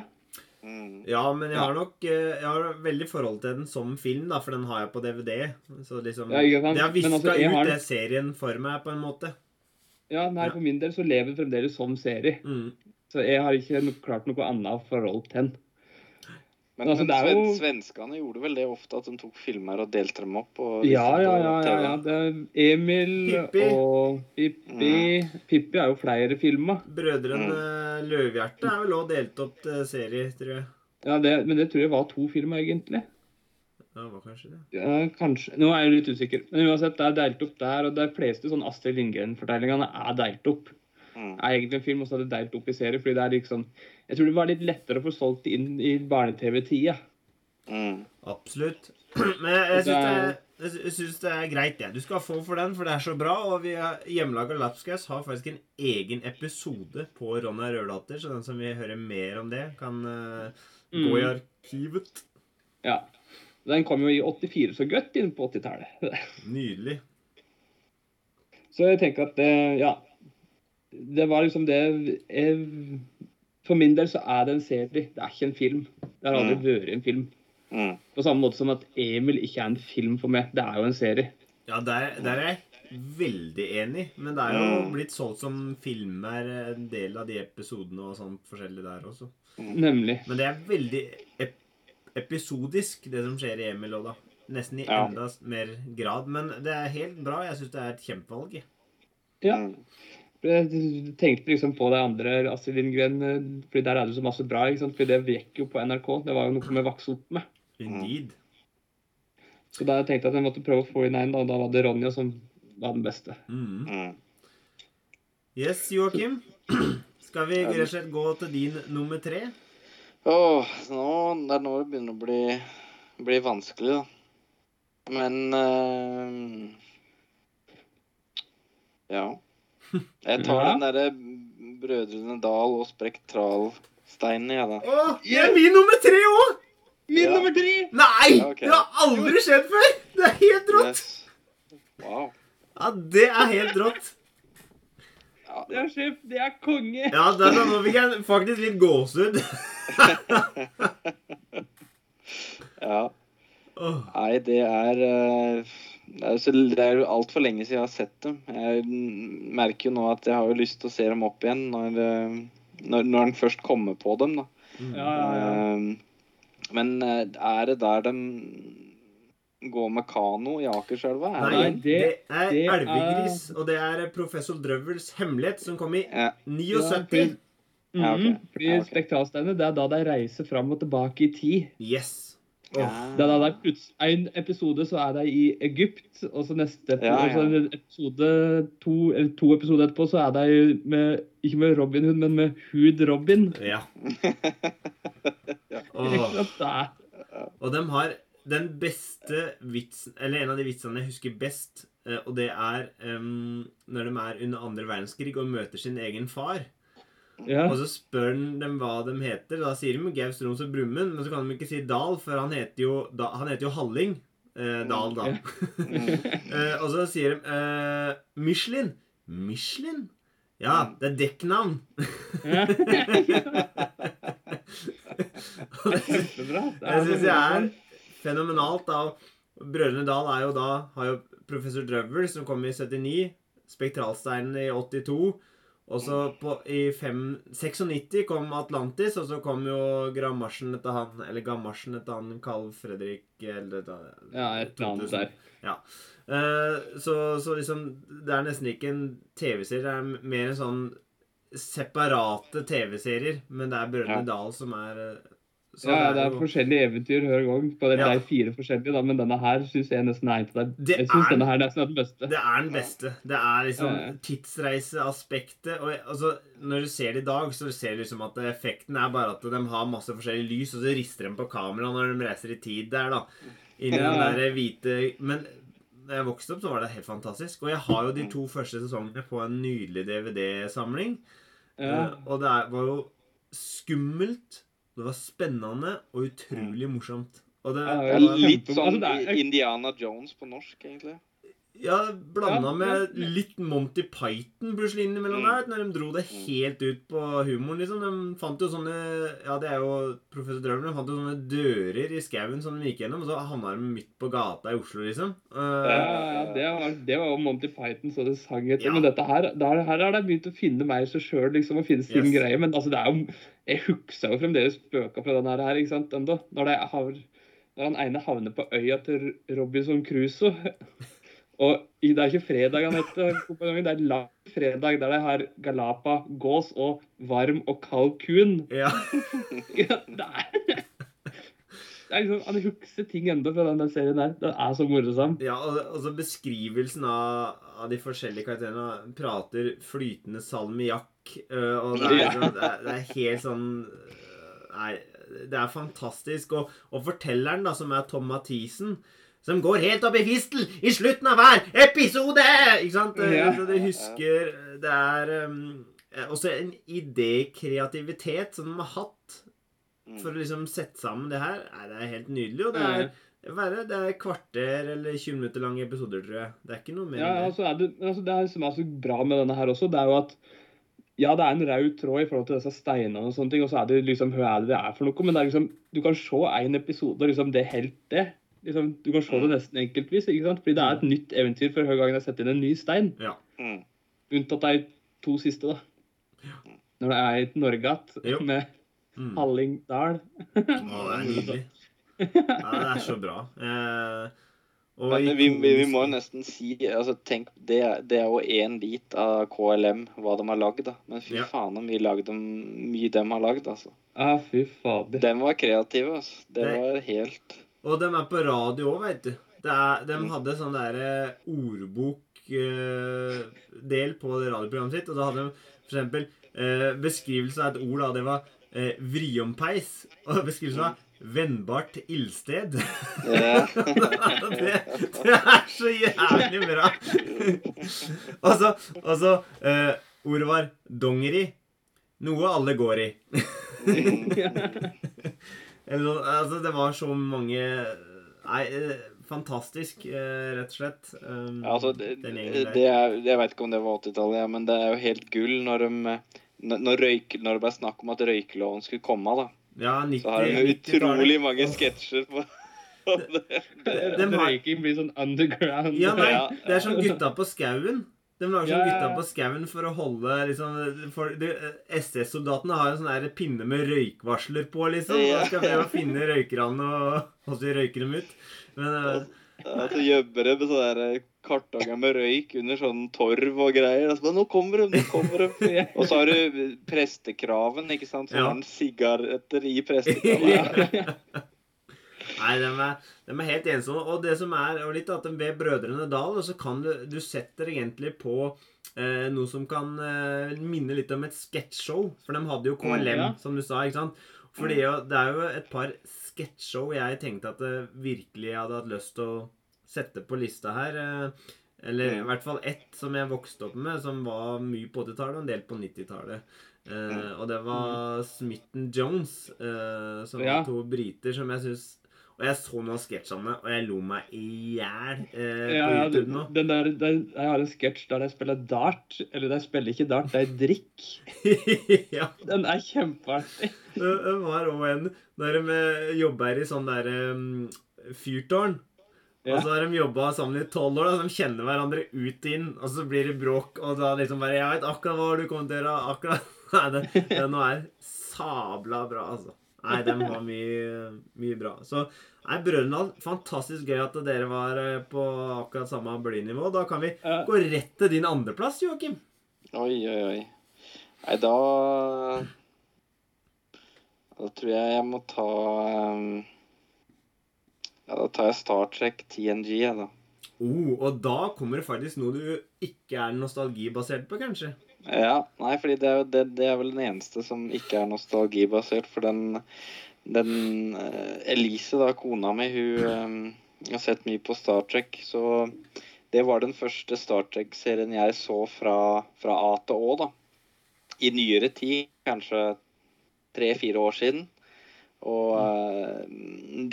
Mm. ja, men jeg har nok eh, Jeg har veldig forhold til den som film, da, for den har jeg på DVD. Så liksom Ja. Det har Men viska altså, ut har- det serien for meg, på en måte. Ja, nei, Ja. For min del så lever den fremdeles som serie. Mm. Så jeg har ikke klart noe annet forhold til den. Men, Altså, men sven, jo- svenskene gjorde vel det ofte, at de tok filmer og delte dem opp? Og Ja, ja, ja. ja, ja. Det er Emil Pippi. og Pippi Pippi er jo flere filmer. Brødrene Løvhjerte er vel òg delt opp til serie, tror jeg. Ja, det, men det tror jeg var to filmer, egentlig. Ja, det var kanskje det. Ja, kanskje. Nå er jeg litt usikker. Men uansett, det er delt opp der, og de fleste sånn Astrid Lindgren-fortellingene er delt opp. Mm. Det er egentlig en film, og så er det delt opp i serie, fordi det er liksom Jeg tror det var litt lettere å få solgt inn i barne-TV-tida. Mm. Absolutt. Men jeg, jeg Det syns det, er- det er greit, jeg. Du skal få for den, for det er så bra. Og vi Hjemmelaga Lapskaus har faktisk en egen episode på Ronna Røverdatter, så den som vil høre mer om det, kan eh, gå i Mm. arkivet. Ja. Den kom jo i 84, så godt inn på 80-tallet. Nydelig. Så jeg tenker at ja Det var liksom det jeg, For min del så er det en serie. Det er ikke en film. Det har aldri Mm. vært en film. Mm. På samme måte som at Emil ikke er en film for meg. Det er jo en serie. Ja, der, der er jeg veldig enig, men det er jo Mm. blitt solgt som filmer, en del av de episodene og sånn forskjellig der også. Nemlig. Men det er veldig ep episodisk, det som skjer i Emil òg, da. Nesten i Ja. enda mer grad. Men det er helt bra. Jeg syns det er et kjempevalg. Ja. Jeg tenkte liksom på det andre Astrid Lindgren, for fordi der er det så masse bra. ikke sant? Fordi det gikk jo på NRK. Det var jo noe vi vokste opp med. Indeed. Så da tenkte jeg at jeg måtte prøve å få inn en, og da var det Ronja som var den beste. Mm. Mm. Yes, Joakim. Skal vi rett og slett gå til din nummer tre? Åh, nå, det er nå det begynner å bli, bli vanskelig, da. Men uh, Ja. Jeg tar Ja. den derre Brødrene Dal og Spektralsteinen, jeg, da. Åh, det er min nummer tre òg! Min Ja. nummer tre! Nei! Ja, ok. Det har aldri skjedd før! Det er helt rått! Yes. Wow. Ja, det er helt rått. Ja, Det er sjef, det er konge! Ja, der da, nå fikk jeg faktisk litt gåsehud. ja. Åh, Nei, det er eh, Det er, jo så, det er jo altfor lenge siden jeg har sett dem. Jeg merker jo nå at jeg har jo lyst til å se dem opp igjen når, eh, når, når en først kommer på dem, da. mm. Ja, ja, ja. Eh, Men eh, er det der de går med kano i Akerselva? Er Nei, det det er Elvegris, og det er professor Drøvels hemmelighet, som kom i Ja. 79. Ja, okay. mm, Ja, okay. Det er da de reiser fram og tilbake i tid. Yes. Ja. Det er En episode så er de i Egypt, og så neste Ja, ja. og så en episode to, eller to episoder etterpå så er de med Ikke med Robin Hood, men med Hood Robin. Ja. Og de har den beste vitsen Eller en av de vitsene jeg husker best, eh, og det er um, når de er under andre verdenskrig og møter sin egen far. Ja. Og så spør han dem hva de heter. Da sier de Gaus Troms og Brumund, men så kan de ikke si Dal, for han heter jo, da, han heter jo Halling. Eh, Dal, da. eh, og så sier de eh, Michelin. Michelin? Ja, det er dekknavn. Kjempebra. Det det syns jeg er fenomenalt. da. Brødrene Dal er jo da har jo professor Drøvel, som kom i 79. Spektralsteinen i 82. Og så på, i 5, 96 kom Atlantis, og så kom jo Gramasjen etter han Eller Gamasjen etter han Carl Fredrik eller, Ja, et eller annet 2000. der. Uh, så, så liksom Det er nesten ikke en TV-serie, det er mer en sånn separate TV-serier. Men det er Brødrene Ja. Dal som er eh, så Ja, ja, det er jo- forskjellige eventyr hver gang. På det, Ja. det er fire forskjellige, da, men denne her syns jeg nesten er en av de Det Jeg syns er- denne her nesten er den beste. Det er den beste. Det er liksom Ja, ja. tidsreiseaspektet. Og altså, når du ser det i dag, så ser du liksom at effekten er bare at de har masse forskjellige lys, og så rister de på kameraet når de reiser i tid der, da. Inni Ja. den der hvite Men da jeg vokste opp, så var det helt fantastisk. Og jeg har jo de to første sesongene på en nydelig DVD-samling. Ja. Eh, Og det er, var jo skummelt, det var spennende og utrolig morsomt. Og det, Ja, Det er var- litt sånn Indiana Jones på norsk, egentlig. Ja, blanda Ja, med litt Monty Python plutselig innimellom Mm. der. Når de dro det helt ut på humoren, liksom. De fant jo sånne Ja, det er jo professor Drømmen. De fant jo sånne dører i skauen som de gikk gjennom, og så havna de midt på gata i Oslo, liksom. Ja, Uh, ja, det var, det var jo Monty Python så det sang etter. Ja. Men dette her, der, her har de begynt å finne mer seg sjøl, liksom, og finne sin Yes. greie. Men altså, det er jo Jeg husker jo fremdeles spøka fra den her, ikke sant, ennå. Når, når han ene havner på øya til Robinson Crusoe. Og det er ikke fredag han heter, det er lang fredag der de har galapa, gås og varm og kald kun. ja. Ja, det er det er liksom, Han husker ting ennå fra den der serien der. Den er så morsom. ja og, og så beskrivelsen av, av de forskjellige karakterene prater flytende salmiakk, uh, og det er, Ja. liksom, det, er, det er helt sånn øh, Nei, det er fantastisk. Og, og fortelleren, da, som er Tom Mathisen som går helt opp i fistel i slutten av hver episode! Ikke sant? Eh, Ja. Så du husker Det er um, også en idékreativitet som de har hatt for å liksom sette sammen det her. Det er helt nydelig. Og det er, være, det er kvarter eller 20 minutter lange episoder, tror jeg. Det er ikke noe mer Ja, det. altså er det, altså det som er så bra med denne her også, det er jo at ja, det er en rød tråd i forhold til disse steinene og sånne ting, og så er det liksom hva er det det er for noe, men det er liksom, du kan se en episode, og liksom det helt det. Liksom, du kan se det nesten enkeltvis, ikke sant? Fordi det er et nytt eventyr for hver gang jeg setter inn en ny stein. Ja. Mm. Unntatt de to siste, da. Ja. Når det er et Norge igjen, med Mm. Hallingdal. Å, det er nydelig. Ja, det er så bra. Eh, og Men vi, vi, vi må jo nesten si altså tenk, det, er- det er jo én bit av KLM, hva de har lagd. da. Men fy Ja. faen så mye, lagd de, mye de har lagd. altså. Ja, fy fader. De var kreative. altså. Det var helt Og de er på radio òg, veit du. Er, de hadde sånn derre ordbokdel på det radioprogrammet sitt, og da hadde de eksempel eh, beskrivelse av et ord, da. Det var eh, vriompeis. Og beskrivelsen var vennbart ildsted. ja. det, det er så jævlig bra. og så, og så eh, Ordet var dongeri. Noe alle går i. Eller sånn, altså, det var så mange Nei, eh, fantastisk, eh, rett og slett. Um, Ja, altså, det, det er, jeg vet ikke om det var 80-tallet, ja, men det er jo helt gull når, de, når, røyk, når det ble snakk om at røykeloven skulle komme. da. Ja, 90, Så har de 90-tallet. utrolig mange sketsjer på det. Dem har- Røyking blir sånn underground. Ja, nei, det er som Gutta på skauen. De lager sånn Gutta på skauen for å holde liksom SS-soldatene har en sånn der pinne med røykvarsler på, liksom. Og skal prøve å finne røykerne og, så røyker dem ut. Men eh, Ja, så gjemmer de med sånne der kartonger med røyk under sånn torv og greier. Og så bare, nå kommer de, nå kommer de. Og så har du prestekraven, ikke sant. Så Ja. har han sigaretter i prestekraven. Nei, de er, de er helt ensomme. Og det som er og litt at de ved Brødrene Dal, så kan du Du setter egentlig på eh, noe som kan eh, minne litt om et sketsjshow. For de hadde jo KLM, Mm, som du sa, ikke sant? Fordi jo, det er jo et par sketsjshow jeg tenkte at det virkelig hadde hatt lyst til å sette på lista her. eh, Eller i Mm. hvert fall ett som jeg vokste opp med, som var mye på 80-tallet og en del på 90-tallet. Eh, Mm. og det var Smitten Jones, eh, som Ja. var to briter som jeg syns Og jeg så noen av sketsjene, og jeg lo meg i hjel eh, Ja, på ja, YouTube nå. den der, den, jeg har en sketsj der de spiller dart. Eller de spiller ikke dart, de drikk. ja. Den er kjempeartig. Det det var òg en der de jobber i sånn derre um, fyrtårn. Ja. Og så har de jobba sammen i tolv år, da, så de kjenner hverandre ut inn. Og så blir det bråk, og da liksom bare 'Jeg vet akkurat hva du kommer til å gjøre.' Akkurat Nei, det, den er sabla bra, altså. Nei, de var mye, mye bra. Så nei, Brønnøysund, fantastisk gøy at dere var eh, på akkurat samme blidnivå. Da kan vi Ja. gå rett til din andreplass, Joakim. Oi, oi, oi. Nei, da Da tror jeg jeg må ta um, Ja, da tar jeg Star Trek TNG, jeg, da. Oh, og da kommer det faktisk noe du ikke er nostalgibasert på, kanskje? Ja, nei, fordi det er, det, det er vel den eneste som ikke er nostalgibasert, for den, den eh, Elise, da, kona mi, hun eh, har sett mye på Star Trek, så det var den første Star Trek-serien jeg så fra, fra A til Å, da. I nyere tid, kanskje tre-fire år siden. Og eh,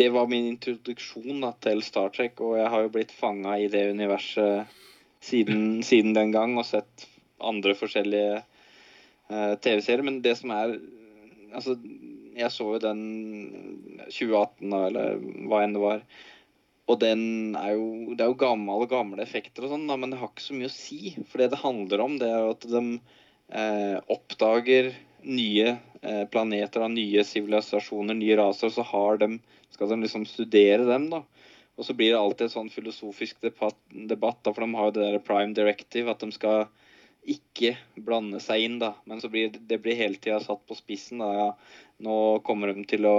det var min introduksjon da, til Star Trek, og jeg har jo blitt fanga i det universet siden, siden den gang og sett andre forskjellige uh, TV-serier. Men det som er Altså, jeg så jo den 2018, da, eller hva enn det var. Og den er jo Det er jo gamle, gamle effekter og sånn, men det har ikke så mye å si. For det det handler om, det er jo at de eh, oppdager nye eh, planeter da, nye sivilisasjoner, nye raser, og så har de, skal de liksom studere dem, da. Og så blir det alltid en sånn filosofisk debatt, debatt da, for de har jo det der prime directive, at de skal ikke blande seg inn, da. Men så blir det, blir hele tida satt på spissen, da. Ja. Nå kommer de til å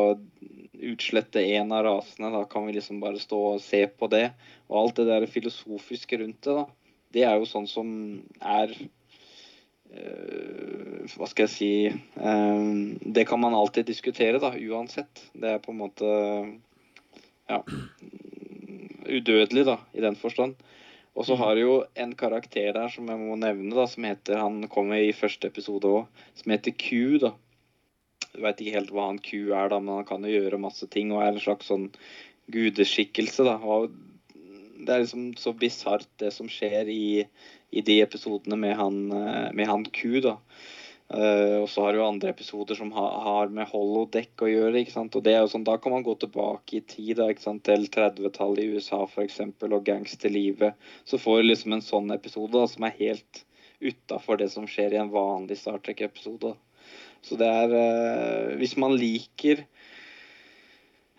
utslette en av rasene, da kan vi liksom bare stå og se på det. Og alt det der filosofiske rundt det, da. Det er jo sånn som er øh, Hva skal jeg si øh, Det kan man alltid diskutere, da, uansett. Det er på en måte ja, udødelig, da, i den forstand. Og så har du jo en karakter der som jeg må nevne, da, som heter Han kommer i første episode òg, som heter Q, da. Jeg veit ikke helt hva han Q er, da, men han kan jo gjøre masse ting og er en slags sånn gudeskikkelse, da. Og det er liksom så bisart, det som skjer i, i de episodene med han, eh, med han Q, da. Eh, og så har du andre episoder som har, har med holodeck å gjøre. ikke sant? Og det er jo sånn, Da kan man gå tilbake i tid da, ikke sant? til 30-tallet i USA f.eks. og gangsterlivet. Så får du liksom en sånn episode da, som er helt utafor det som skjer i en vanlig Star Trek-episode. Så det er uh, Hvis man liker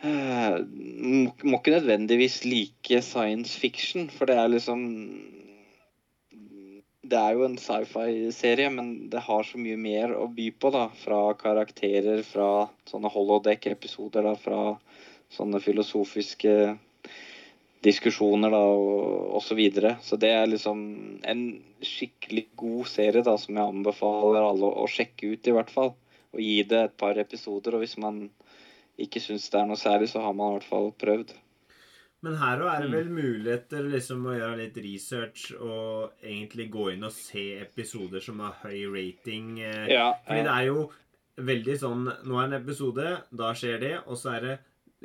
uh, må, må ikke nødvendigvis like science fiction, for det er liksom det er jo en sci-fi-serie, men det har så mye mer å by på. da, Fra karakterer, fra sånne holodeck-episoder, da, fra sånne filosofiske diskusjoner da, og, osv. så videre. Så det er liksom en skikkelig god serie da, som jeg anbefaler alle å, sjekke ut, i hvert fall. Og gi det et par episoder. Og hvis man ikke syns det er noe særlig, så har man i hvert fall prøvd. Men her òg er det Mm. vel muligheter liksom å gjøre litt research og egentlig gå inn og se episoder som har høy rating. eh, Ja, Fordi det er jo veldig sånn Nå er en episode, da skjer det, og så er det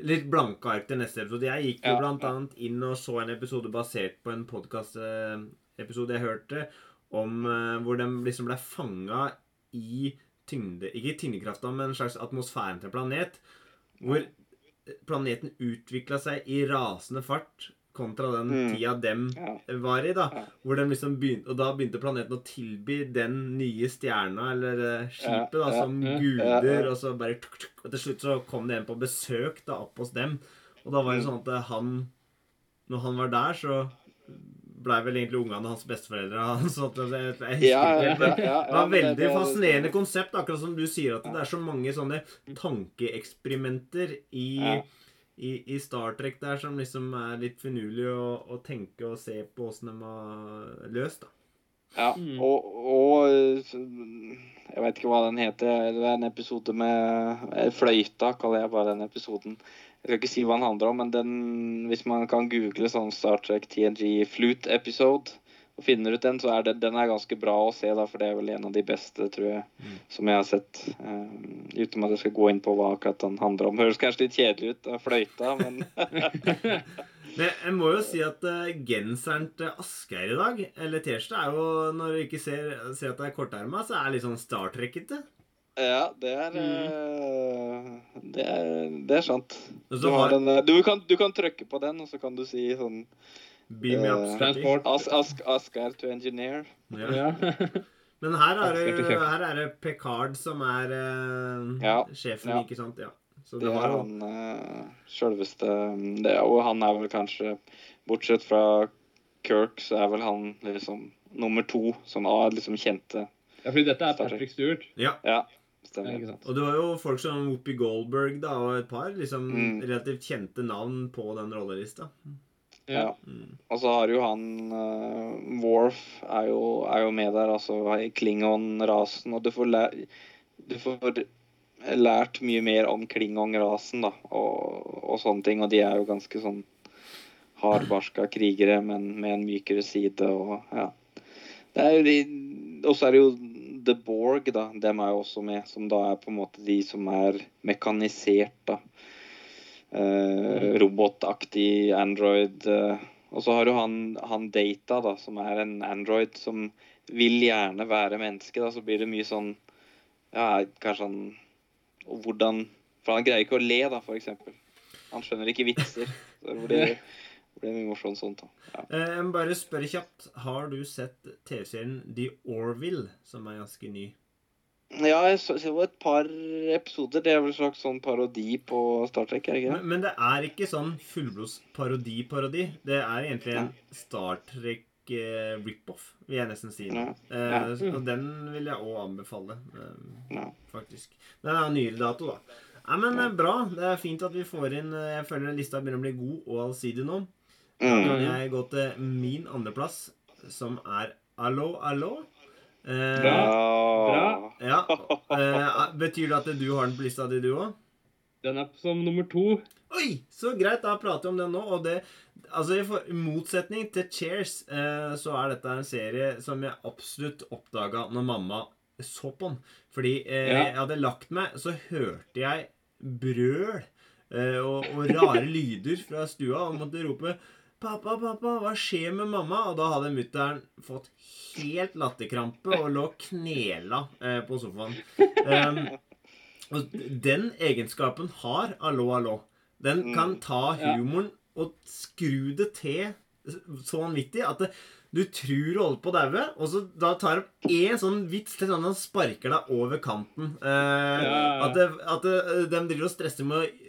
litt blanke ark til neste episode. Jeg gikk jo blant annet inn og så en episode basert på en podkastepisode jeg hørte, om eh, hvor de liksom ble fanga i tyngde Ikke tyngdekrafta, men en slags atmosfæren til planet. Hvor planeten utvikla seg i rasende fart kontra den Mm. tida dem var i, da. Hvor de liksom begynte, og da begynte planeten å tilby den nye stjerna, eller eh, skipet, da, som guder. Og så bare tuk, tuk, Og til slutt så kom det en på besøk da, opp hos dem. Og da var det Mm. sånn at han Når han var der, så blei vel egentlig ungene hans besteforeldre. hans. så at jeg, jeg husker Ja, ja, ja, ja, det var det- veldig det- fascinerende konsept, akkurat som du sier, at det er så mange sånne tankeeksperimenter i, Ja. i, i Star Trek der som liksom er litt finurlig å, å tenke og se på åssen de har løst, da. Ja, Mm. og, og Jeg vet ikke hva den heter. Det er en episode med Fløyta, kaller jeg bare den episoden. Jeg skal ikke si hva den handler om, men den, hvis man kan google sånn Star Trek TNG Flute episode og finner ut den, så er det, den er ganske bra å se, da, for det er vel en av de beste, tror jeg, Mm. som jeg har sett. Um, uten at jeg skal gå inn på hva akkurat den handler om. Høres kanskje litt kjedelig ut, av fløyta, men Men jeg må jo si at uh, genseren til Asgeir i dag, eller T-skjorta, er jo Når du ikke ser, ser at det er korterma, så er det litt sånn Star Trek-ete. Ja, det er, mm. det er Det er sant. Du, har den, eh, du, kan, du kan trykke på den, og så kan du si sånn Beam me up, eh. Transport. Ask, Ask, Asgeir to engineer. Ja. Ja. Men her er, det, her er det Picard som er eh, Ja. sjefen, Ja. ikke sant? Ja. Så Det det er han uh, sjølveste det Og han er vel kanskje, bortsett fra Kirk, så er vel han liksom nummer to som er liksom kjente. ja, fordi dette er. Patrick Stewart. Ja, Ja, stemmer. ikke sant? Og det var jo folk som Whoopi Goldberg da, og et par liksom Mm. relativt kjente navn på den rollelista. Ja. Mm. Og så har jo han uh, Worf er jo, er jo med der, altså i Klingon-rasen. Og du får, lær, du får lært mye mer om Klingon-rasen, da, og, og sånne ting. Og de er jo ganske sånn hardbarska krigere, men med en mykere side, og ja. Det er jo de Og så er det jo The Borg, da. Dem er jo også med, som da er på en måte de som er mekanisert, da. Eh, robotaktig Android. eh, og så har du han, han Data, da, som er en Android som vil gjerne være menneske. da, Så blir det mye sånn Ja, kanskje han Hvordan For han greier ikke å le, da, eksempel. Han skjønner ikke vitser. Så det blir, det blir morsomt sånt. da. Ja. Eh, bare spørre kjapt. Har du sett TV-serien The Orville, som er ganske ny? Ja, jeg så, så et par episoder. Det er vel en slags sånn parodi på Star Trek, er det ikke Men, det? men det er ikke sånn fullblods parodi-parodi. Det er egentlig en Star Trek eh, rip-off, vil jeg nesten si. Ja. Eh, Ja. så- Og den vil jeg òg anbefale, eh, faktisk. Den det er nyere dato, da. Nei, men eh, Bra. Det er fint at vi får inn eh, Jeg føler lista begynner å bli god og allsidig nå. Da Mm. kan jeg gå til min andreplass, som er Allo, allo. Eh, Bra. Ja. Eh, betyr det at du har den på lista di, du òg? Den er som nummer to. Oi! Så greit, da prater vi om den nå. Og det Altså, i for- i motsetning til Cheers, eh, så er dette en serie som jeg absolutt oppdaga når mamma så på den. Fordi eh, Ja. jeg hadde lagt meg, så hørte jeg brøl eh, og, og rare lyder fra stua og måtte rope 'Pappa, pappa, hva skjer med mamma?' Og da hadde mutter'n fått helt latterkrampe og lå knela eh, på sofaen. Um, og den egenskapen har Allo, allo. Den kan ta humoren og skru det til så vanvittig at det, du tror du holder på å daue, og så da tar opp én sånn vits til sånn han sparker deg over kanten. Eh, Ja. At, det, at det, de driver og stresser med å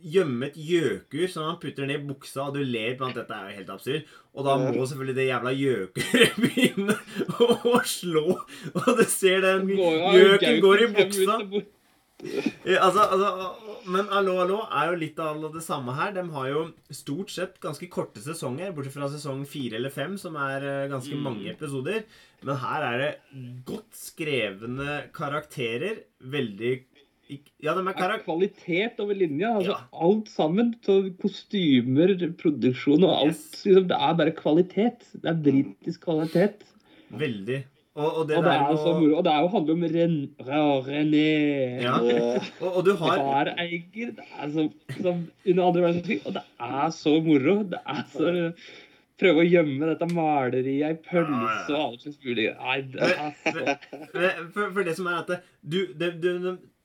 eh, gjemme et gjøkur som han putter ned i buksa, og du ler på at dette er jo helt absurd. Og da må selvfølgelig det jævla gjøkuret begynne å, slå, og du ser den gjøken går i buksa. Altså, altså, men Allo Allo er jo litt av det samme her. De har jo stort sett ganske korte sesonger, bortsett fra sesong fire eller fem, som er eh, ganske Mm. mange episoder. Men her er det godt skrevne karakterer. Veldig Ja, de er er kvalitet over linja. Altså, Ja. Alt sammen. Så kostymer, produksjon og alt. Yes. Liksom, det er bare kvalitet. Det er britisk kvalitet. Veldig. Og, og det Og det er jo moro. Og det er jo handler om Ren René. Ja. Og, og du har Bareiger. Det er som, som under andre verdenskrig. Og det er så moro. Det er så Prøve å gjemme dette maleriet i pølse og alt slags mulig. Nei, det er så for, for det som er at det, du, det, du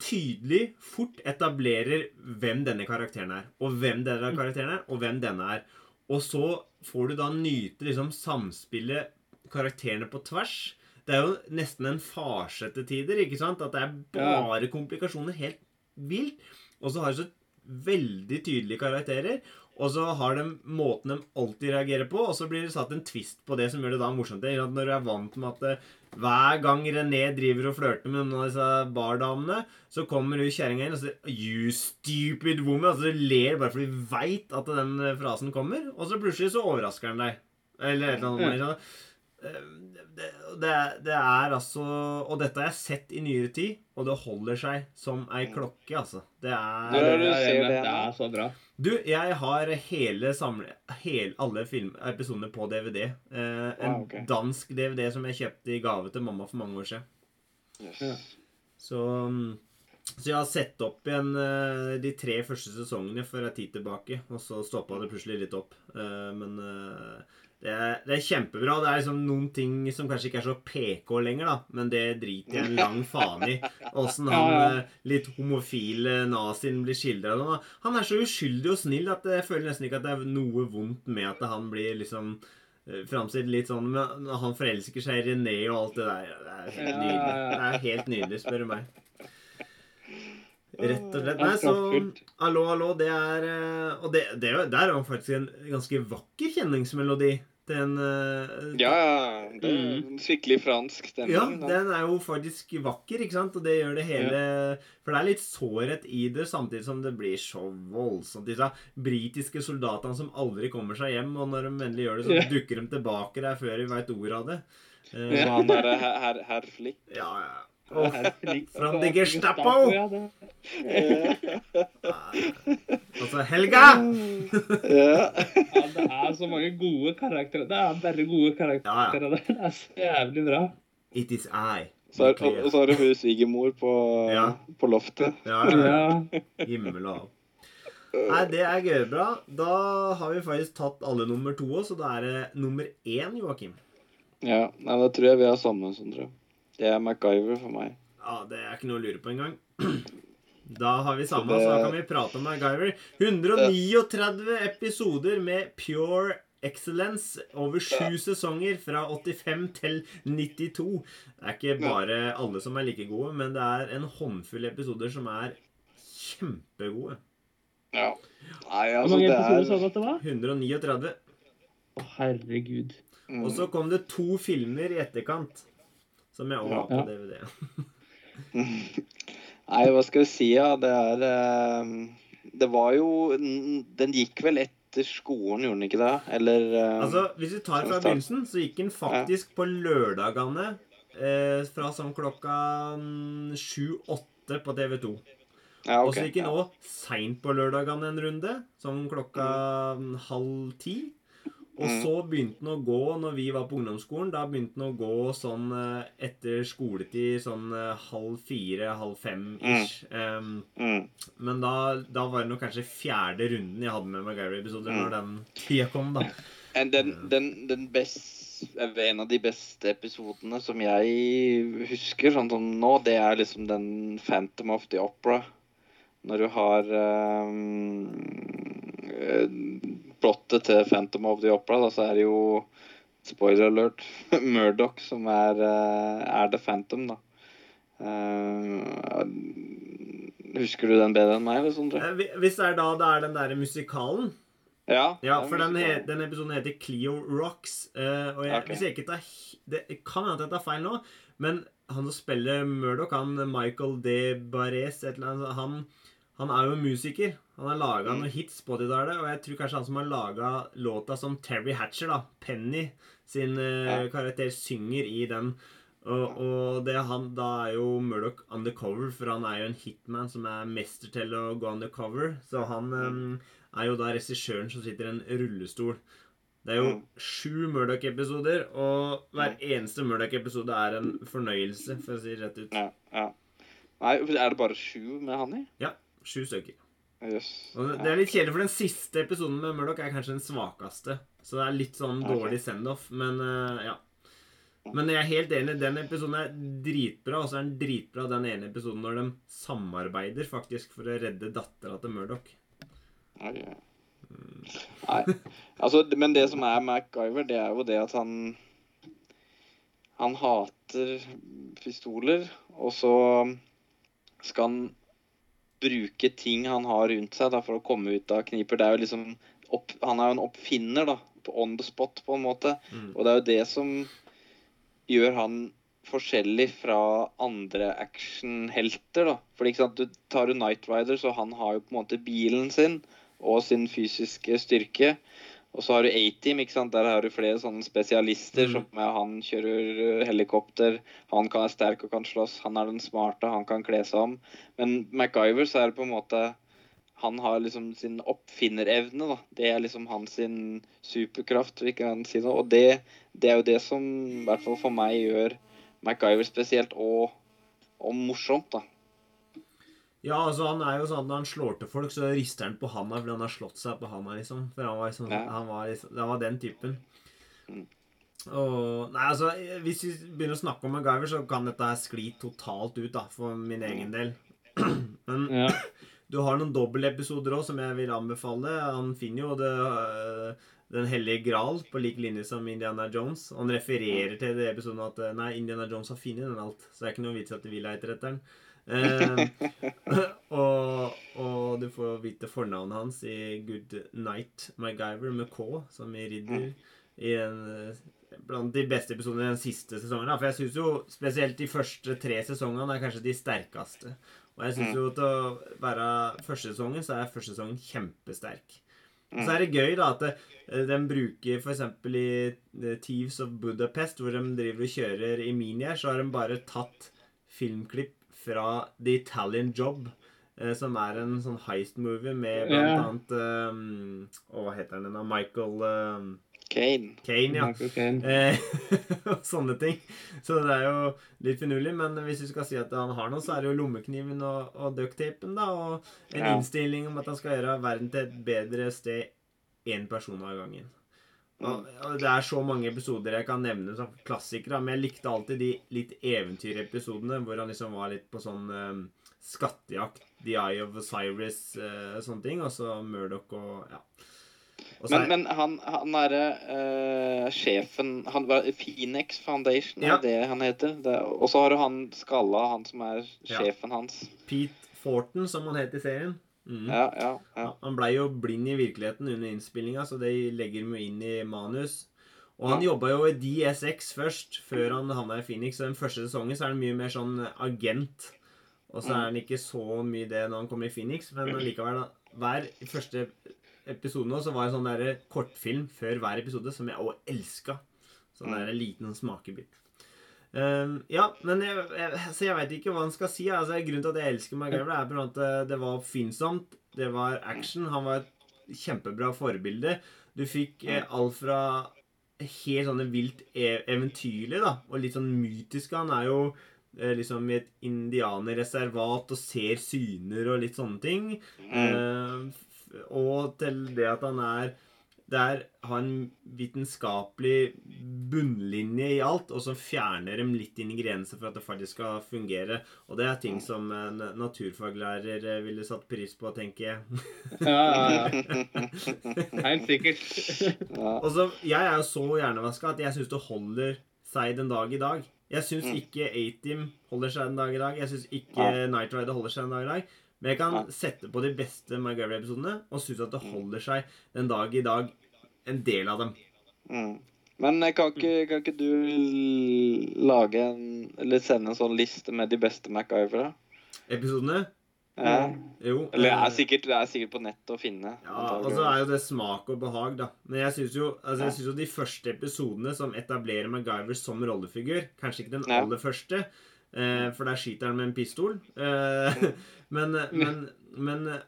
tydelig fort etablerer hvem denne karakteren er, og hvem denne karakteren er, og hvem denne er. Og så får du da nyte liksom samspillet karakterene på tvers. Det er jo nesten en farse til tider, ikke sant? At det er bare komplikasjoner. Helt vilt. Og så har du så veldig tydelige karakterer. Og så har de måten de alltid reagerer på, og så blir det satt en twist på det som gjør det da morsomt. Ikke at Når du er vant med at eh, hver gang René driver og flørter med noen av disse bardamene, så kommer hun kjerringa inn og sier 'You stupid woman'. Altså du ler bare fordi du veit at den frasen kommer, og så plutselig så overrasker han deg. Eller et eller annet. Ikke sant? eh, det, det, det er altså Og dette har jeg sett i nyere tid, og det holder seg som ei klokke, altså. Det er er du Jeg er ser det det er så bra. Du, jeg har hele samle... Hele, alle film, episodene på DVD. Eh, en Wow, ok. dansk DVD som jeg kjøpte i gave til mamma for mange år siden. Yes. Ja. Så, mm, så jeg har sett opp igjen eh, de tre første sesongene for en tid tilbake, og så stoppa det plutselig litt opp. Eh, men eh, det, er, det er kjempebra. Det er liksom noen ting som kanskje ikke er så PK lenger, da, men det driter jeg en lang faen i. Åssen han Ja, ja. eh, litt homofile nazien blir skildra. Han er så uskyldig og snill at jeg føler nesten ikke at det er noe vondt med at han blir liksom eh, Framstilt litt sånn men Han forelsker seg i René og alt det der. Det er helt nydelig. Det er helt nydelig, spør du meg. Rett og slett. Er Nei, så. Hallo, hallo, det er eh, Og det, det, det er jo faktisk en ganske vakker kjenningsmelodi. Den uh, Ja, ja. Det er en skikkelig fransk stemning. ja, den er jo faktisk vakker, ikke sant? Og det gjør det hele For det er litt sårhet i det, samtidig som det blir så voldsomt. Disse britiske soldatene som aldri kommer seg hjem, og når de endelig gjør det, så Ja. dukker de tilbake der før de veit ordet av det. Uh, ja, han derre herr her, Flick ja, ja. Her From the Gestapo! ja, Altså, Helga! Ja. Det er så mange gode karakterer. Det er bare gode karakterer. der. Det er så jævlig bra. It is I. Så er, og, og så har du hun svigermor på, Ja. på loftet. Ja, ja. Ja. Himmel og hav. Nei, det er gøy bra. Da har vi faktisk tatt alle nummer to òg, så da er det nummer én, Joakim. Ja, nei, Da tror jeg vi er samme, Sondre. Det er MacGyver for meg. Ja, det er ikke noe å lure på engang. Da har vi samme, Så det- så da kan vi prate om MacGyver. 139 episoder med pure excellence over sju sesonger fra 85 til 92. Det er ikke bare alle som er like gode, men det er en håndfull episoder som er kjempegode. Ja. Nei, Hvor altså, mange det episoder sa du at det var? 139. Å, herregud. mm. Og så kom det to filmer i etterkant, som jeg også har på Ja. DVD. Nei, hva skal vi si, ja. Det er eh, Det var jo Den gikk vel etter skolen, gjorde den ikke det? Eller eh, Altså, Hvis vi tar fra begynnelsen, så gikk den faktisk på lørdagene eh, fra sånn klokka mm, sju-åtte på TV2. ja, Og så gikk den ja. òg seint på lørdagene en runde, sånn klokka mm, halv ti. Og Mm. så begynte den å gå når vi var på ungdomsskolen. Da begynte den å gå sånn eh, etter skoletid, sånn eh, halv fire, halv fem ish. Um, Mm. men da, da var det nok kanskje fjerde runden jeg hadde med MacGyver-episoder Mm. når den tida kom, da. En- Den, den, den best, en av de beste episodene som jeg husker sånn som nå, det er liksom den Phantom of the Opera. Når du har um, plottet til Phantom of the Opera, da, så er det jo Spoiler alert Murdoch som er, eh, er The Phantom, da. Eh, husker du den bedre enn meg, eller? Eh, Hvis det er da det er den derre musikalen Ja, Ja, for den, he, den episoden heter Cleo Rocks. og jeg, okay. hvis jeg ikke tar Det kan hende jeg tar feil nå, men han som spiller Murdoch, han Michael D. Barres, et eller annet, han, han er jo musiker. Han har laga Mm. noen hits på det der, og jeg tror kanskje han som har laga låta som Terry Hatcher, da, Penny, sin eh, Ja. karakter, synger i den. Og, og det han, da er jo Murdoch undercover, for han er jo en hitman som er mester til å gå undercover. Så han Mm. um, er jo da regissøren som sitter i en rullestol. Det er jo Mm. sju Murdoch-episoder, og hver eneste Murdoch-episode er en fornøyelse, for å si det rett ut. Ja, ja. Nei, er det bare sju med han i? Sju stykker. Yes. Og det er litt kjedelig, for den siste episoden med Murdoch er kanskje den svakeste. Så det er litt sånn dårlig send-off, men uh, ja. Men jeg er helt enig, den episoden er dritbra, og så er den dritbra den ene episoden når de samarbeider faktisk for å redde dattera til Murdoch. Ja, ja. Nei, altså, men det som er MacGyver, det er jo det at han Han hater pistoler, og så skal han bruke ting han har rundt seg da, for å komme ut av kniper. Det er jo liksom opp, Han er jo en oppfinner, da. På on the spot, på en måte. Mm. Og det er jo det som gjør han forskjellig fra andre actionhelter, da. For ikke sant, du tar jo Night Rider, så han har jo på en måte bilen sin og sin fysiske styrke. Og så har du A-Team, ikke sant. Der har du flere sånne spesialister. Mm. Som er, han kjører eh, helikopter, han kan være sterk og kan slåss, han er den smarte, han kan kle seg om. Men MacGyver så er det på en måte Han har liksom sin oppfinnerevne, da. Det er liksom hans sin superkraft, vi kan si noe. Og det, det er jo det som i hvert fall for meg gjør MacGyver spesielt, og, og morsomt, da. Ja, altså han er jo sånn Når han slår til folk, så rister han på handa fordi han har slått seg på handa, liksom. For han var liksom, Ja. han var liksom Det var den typen. Mm. Og Nei, altså Hvis vi begynner å snakke om MacGyver, så kan dette skli totalt ut, da, for min egen del. Men Ja. du har noen dobbeltepisoder òg som jeg vil anbefale. Han finner jo det øh, Den hellige gral på lik linje som Indiana Jones. Han refererer til det episoden at øh, Nei, Indiana Jones har funnet den alt, så det er ikke noe vits at vi leter etter den. Eh, og, og du får vite fornavnet hans i Good Night MacGyver med K, som i ridder. I en, eh, blant de beste episodene i den siste sesongen. Da. For jeg syns jo spesielt de første tre sesongene er kanskje de sterkeste. Og jeg syns jo til å være første sesongen, så er første sesongen kjempesterk. Og så er det gøy da at det, de bruker f.eks. i eh, Thieves of Budapest, hvor de driver og kjører i minier, så har de bare tatt filmklipp fra The Italian Job, eh, som er en sånn heist-movie med blant Ja. annet um, hva heter den da? Michael um, Kane. Kane, ja. Eh, og sånne ting. Så det er jo litt finurlig. Men hvis du skal si at han har noe, så er det jo lommekniven og, og ducktapen, da. Og en Ja. innstilling om at han skal gjøre verden til et bedre sted én person av gangen. Det er så mange episoder jeg kan nevne som klassikere, men jeg likte alltid de litt eventyrepisodene hvor han liksom var litt på sånn eh, skattejakt, The Eye of Osiris, uh, sånne ting, og så Murdoch og ja. Og så Men, er- men han, han er uh, sjefen han var Phoenix Foundation, er Ja. det han heter? Det- Og så har du han skalla, han som er Ja. sjefen hans. Pete Forton, som han het i serien. Mhm. Ja, ja, ja. Han blei jo blind i virkeligheten under innspillinga, så det legger de inn i manus. Og han Ja. jobba jo i DSX først, før han havna i Phoenix. Så den første sesongen så er han mye mer sånn agent. Og så er han ikke så mye det når han kommer i Phoenix, men likevel da. Hver første episode nå så var det sånn der kortfilm før hver episode som jeg òg elska. Sånn der liten smakebit. Um, ja, men jeg, jeg, så jeg veit ikke hva han skal si. Altså, grunnen til at jeg elsker MacGyver, er på at eh, det var oppfinnsomt, det var action, han var et kjempebra forbilde. Du fikk eh, alt fra helt sånne vilt e eventyrlig, da, og litt sånn mytiske. Han er jo eh, liksom i et indianerreservat og ser syner og litt sånne ting. Mm. Eh, og til det at han er der har en vitenskapelig bunnlinje i alt, og så fjerner dem litt ingredienser for at det faktisk skal fungere. Og det er ting som en naturfaglærer eh, ville satt pris på, tenker jeg. Ja, ja, ja. Helt sikkert. Og så, Jeg er jo så hjernevaska at jeg syns det holder seg den dag i dag. Jeg syns Mm. ikke A-Team holder seg den dag i dag. Jeg syns ikke Ja. Night Rider holder seg den dag i dag. Men jeg kan sette på de beste MacGyver-episodene og synes at det Mm. holder seg den dag i dag. En del av dem. Mm. Men eh, kan ikke, kan ikke du lage en Eller sende en sånn liste med de beste MacGyvere? Episodene? Ja. Jo. Eller det eh, er sikkert, det er sikkert på nettet å finne. Ja, og så er jo det smak og behag, da. Men jeg syns jo, altså, jeg synes jo de første episodene som etablerer MacGyver som rollefigur Kanskje ikke den Ja. aller første, eh, for der skyter han med en pistol. Eh, men, men, men eh,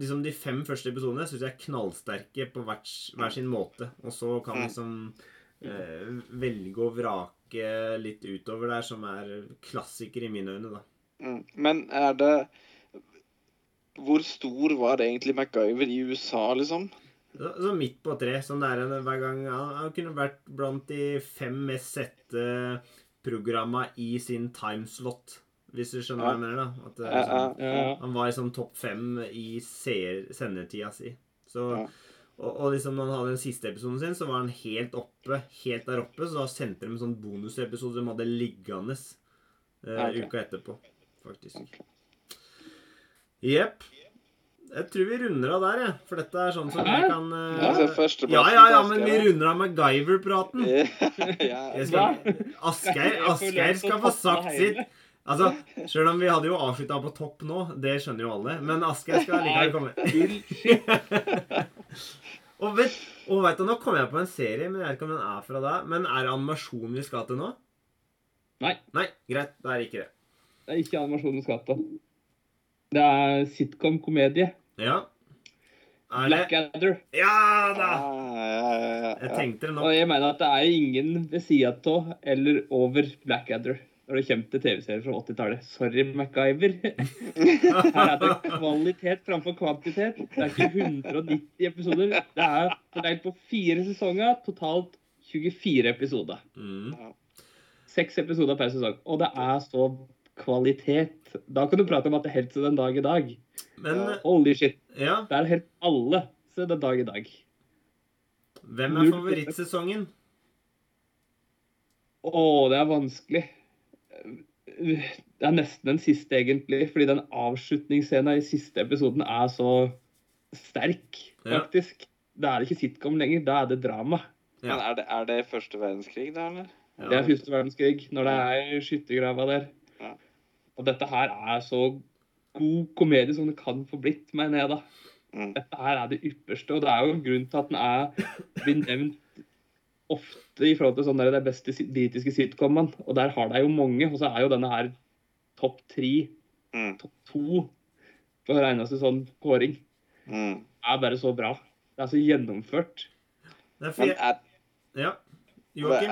liksom de fem første episodene syns jeg er knallsterke på hver, hver sin måte. Og så kan man liksom eh, velge og vrake litt utover der, som er klassiker i mine øyne, da. Mm. Men er det Hvor stor var egentlig MacGyver i USA, liksom? Så, så midt på tre. Sånn der en- hver gang han, han kunne vært blant de fem mest sette programma i sin timeslot. Hvis du skjønner hva jeg mener, da. At det er Ja, ja, Ja, ja. han var liksom topp fem i sendetida si. Så, Ja. og, og liksom når han hadde den siste episoden sin, så var han helt oppe. Helt der oppe. Så da sendte de en sånn bonusepisode de hadde liggende uh, okay. uka etterpå, faktisk. Jepp. Jepp. Jeg tror vi runder av der, jeg. For dette er sånn som vi kan uh... Ja, så ja, ja, ja, men vi runder av MacGyver-praten. skal- Asgeir, Asgeir skal få sagt sitt. Altså, Sjøl om vi hadde jo avslutta på topp nå, det skjønner jo alle, men Asgeir skal likevel komme. Og vet, og vet du, Nå kom jeg på en serie, men jeg vet ikke om den er fra deg. Men er det animasjon vi skal til nå? Nei. Nei, Greit. Det er ikke det. Det er ikke animasjon vi skal gate. Det er sitcom-komedie. Ja. Er det Blackadder. Ja da! ja, Jeg tenkte det nå. Og jeg mener at det er ingen ved sida av eller over Blackadder når det kommer til TV-serier fra 80-tallet. Sorry, MacGyver. Her er det kvalitet framfor kvantitet. Det er ikke 190 episoder. Det er fordelt på fire sesonger, totalt 24 episoder. Mm. Seks episoder per sesong. Og det er så kvalitet. Da kan du prate om at det er helt til den dag i dag. Men Holy shit. ja, Det er helt alle til den dag i dag. hvem er favorittsesongen? Å, det er vanskelig. Det er nesten den siste, egentlig. Fordi den avslutningsscenen i siste episoden er så sterk, Ja. faktisk. Da er det ikke sitcom lenger, da er det drama. Ja. Men er det, er det første verdenskrig, da, eller? Det er første verdenskrig, når det er skyttergrava der. Og dette her er så god komedie som det kan få blitt, mener jeg, da. Mm. Dette her er det ypperste, og det er jo en grunn til at den er blir nevnt ofte i forhold til sånn der de beste britiske sitcomene. Og der har de jo mange, og så er jo denne her topp tre, Mm. topp to for hver eneste sånn kåring. Mm. er bare så bra. Det er så gjennomført. Det er fint. er, Ja. Joakim?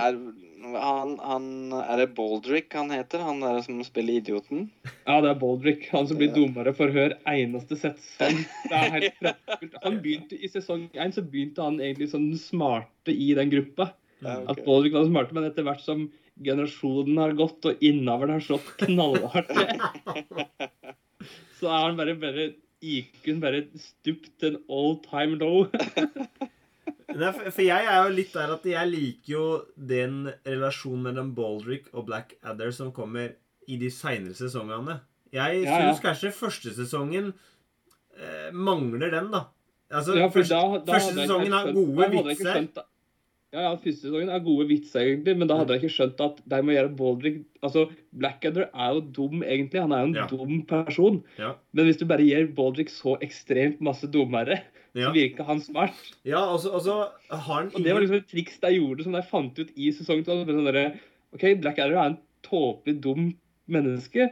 Han, han, er det Baldrick han heter? Han der som spiller idioten? Ja, det er Baldrick, han som blir dummere for hver eneste sesong. Det er helt praktfullt. Han begynte I sesong én så begynte han egentlig som den smarte i den gruppa. Ja, At. Baldrick var den smarte, men etter hvert som generasjonen har gått og innavlen har slått knallhardt så er han bare, bare IQ-en bare stupt til en all time low. Nei, for, jeg er jo litt der at jeg liker jo den relasjonen mellom Baldrick og Blackadder som kommer i de seinere sesongene. Jeg Ja, ja. kanskje første sesongen eh, mangler den, da. Altså, Ja, for da, da første sesongen har gode vitser. Ja, ja, første sesongen er gode vitser, egentlig, men da hadde jeg ikke skjønt at de må gjøre Baldrick Altså, Blackadder er jo dum, egentlig. Han er jo en Ja. dum person. Ja. Men hvis du bare gir Baldrick så ekstremt masse dummere, Ja, så virker han smart. ja og altså har han Og det var liksom et triks de gjorde, som de fant ut i sesong to. Sånn OK, Blackadder er en tåpelig dum menneske,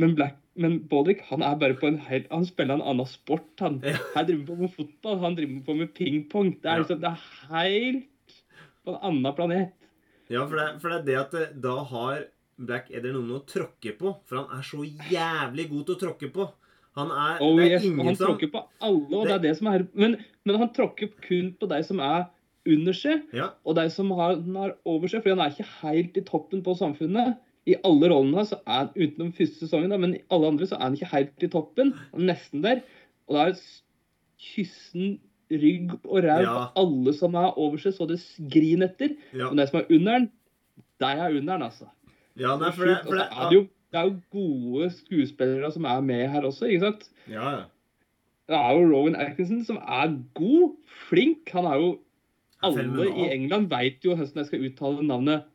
men, Black, men Baldrick han er bare på en hel, Han spiller en annen sport, han. Ja. Her driver på med fotball, han driver på med pingpong. Det er liksom, det er helt på en annen planet. Ja, for det, for det er det at det, da har Blackadder noen å tråkke på. For han er så jævlig god til å tråkke på. Han er, Oh, det er yes, og han som tråkker på alle, og det er det som er Men, men han tråkker kun på de som er under seg, Ja, og de som har, han har over seg. For han er ikke helt i toppen på samfunnet. I alle rollene så er han utenom første sesongen, da, men i alle andre så er han ikke helt i toppen. Han er nesten der. Og det er kyssen, rygg og ræv Ja. på alle som er over seg, så det griner etter. ja. Men de som er under den, de er under den, altså. ja nei, for det, for det er det, jo, det er jo gode skuespillere som er med her også, ikke sant? Ja, ja. Det er jo Rowan Atkinson som er god, flink. Han er jo Alle i England vet jo hvordan jeg skal uttale navnet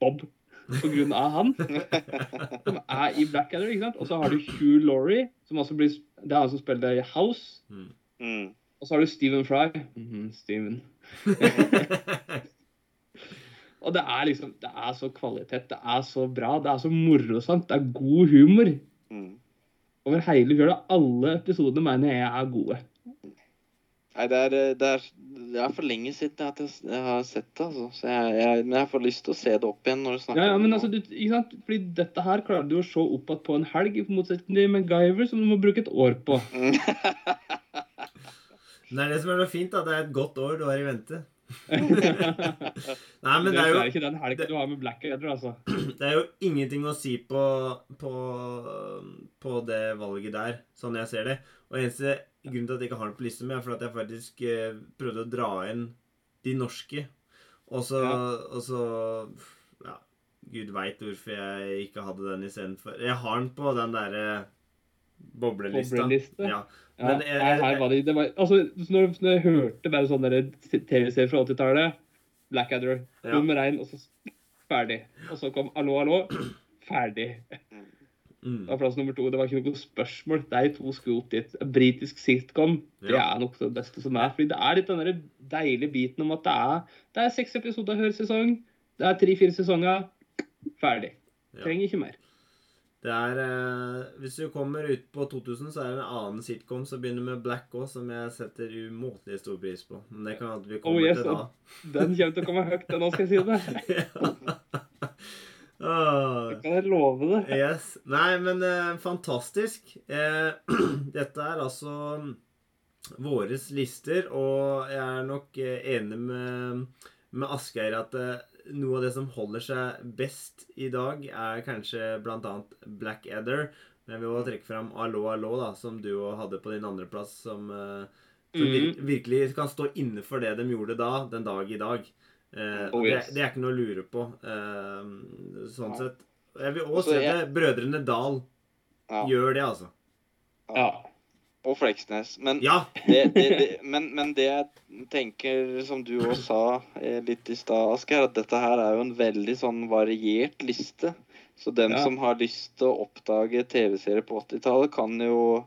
Bob på grunn av han. Som er i Blackadder, ikke sant? Og så har du Hugh Laurie, som også blir Det er han som spiller i House. Mm. Og så har du Stephen Fry. Mhm, Steven. Og det er liksom Det er så kvalitet. Det er så bra. Det er så morosamt. Det er god humor. Mm. Over hele fjøla. Alle episodene mener jeg er gode. Nei, det er, det, er, det er for lenge siden at jeg, jeg har sett det, altså. Så jeg, jeg, men jeg får lyst til å se det opp igjen når du snakker Ja, ja, men altså, du, ikke sant? Fordi dette her klarer du å se opp igjen på en helg, i motsetning til MacGyver, som du må bruke et år på. Mm. Det er det som er så fint, da. Det er et godt år du har i vente. Nei, men det er jo ikke den helgen du har med Blackadder, altså. Det er jo ingenting å si på, på, på det valget der, sånn jeg ser det. Og eneste grunnen til at jeg ikke har den på lista mi, er for at jeg faktisk eh, prøvde å dra inn de norske. Og så, Ja. og så Ja, gud veit hvorfor jeg ikke hadde den istedenfor. Jeg har den på den derre boblelista. Bobleliste? Ja. Ja, Men jeg- her var det, det var, altså, når, når jeg hørte bare sånne TV-serier fra 80-tallet Blackadder, Ja. nummer én, og så ferdig. Og så kom 'Hallo, hallo', ferdig. Mm. Det var plass nummer to. Det var ikke noe spørsmål. De to skulle opp dit. Britisk sitcom det Ja. er nok det beste som er. Fordi det er litt den der deilige biten om at det er, det er seks episoder hver sesong. Det er tre-fire sesonger. Ferdig. Ja. Trenger ikke mer. Det er eh, Hvis du kommer ut på 2000, så er det en annen sitcom som begynner med Black òg, som jeg setter umåtelig stor pris på. Men det kan at vi kommer Oh, yes, til da. Den kommer til å komme høyt, den nå skal jeg si det. Det Kan jeg love det? yes. Nei, men eh, fantastisk. Eh, dette er altså våres lister, og jeg er nok eh, enig med, med Asgeir at eh, noe av det som holder seg best i dag, er kanskje bl.a. Blackadder. Men jeg vil også trekke fram Allo Allo, da, som du òg hadde på din andreplass, som, eh, som Mhm. virkelig kan stå inne for det de gjorde da, den dag i dag. Eh, Oh, det, yes. det er ikke noe å lure på, eh, sånn ja. sett. Jeg vil òg jeg- at Brødrene Dal Ja. gjør det, altså. Ja. Og Fleksnes. Men, Ja! det, det, det, men, men det jeg tenker, som du òg sa eh, litt i stad, Asgeir, at dette her er jo en veldig sånn variert liste. Så dem Ja. som har lyst til å oppdage TV-serier på 80-tallet, kan jo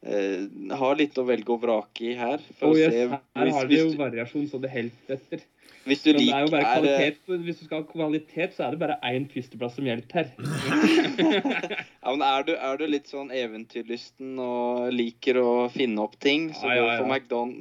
eh, ha litt å velge og vrake i her. For Oh, å yes. se Her hvis, har vi jo variasjon så det helt etter. Hvis du Men det er. Hvis du skal ha kvalitet, så er det bare én førsteplass som gjelder her. ja, men er, du, er du litt sånn eventyrlysten og liker å finne opp ting, så Ja, ja, ja. for McDon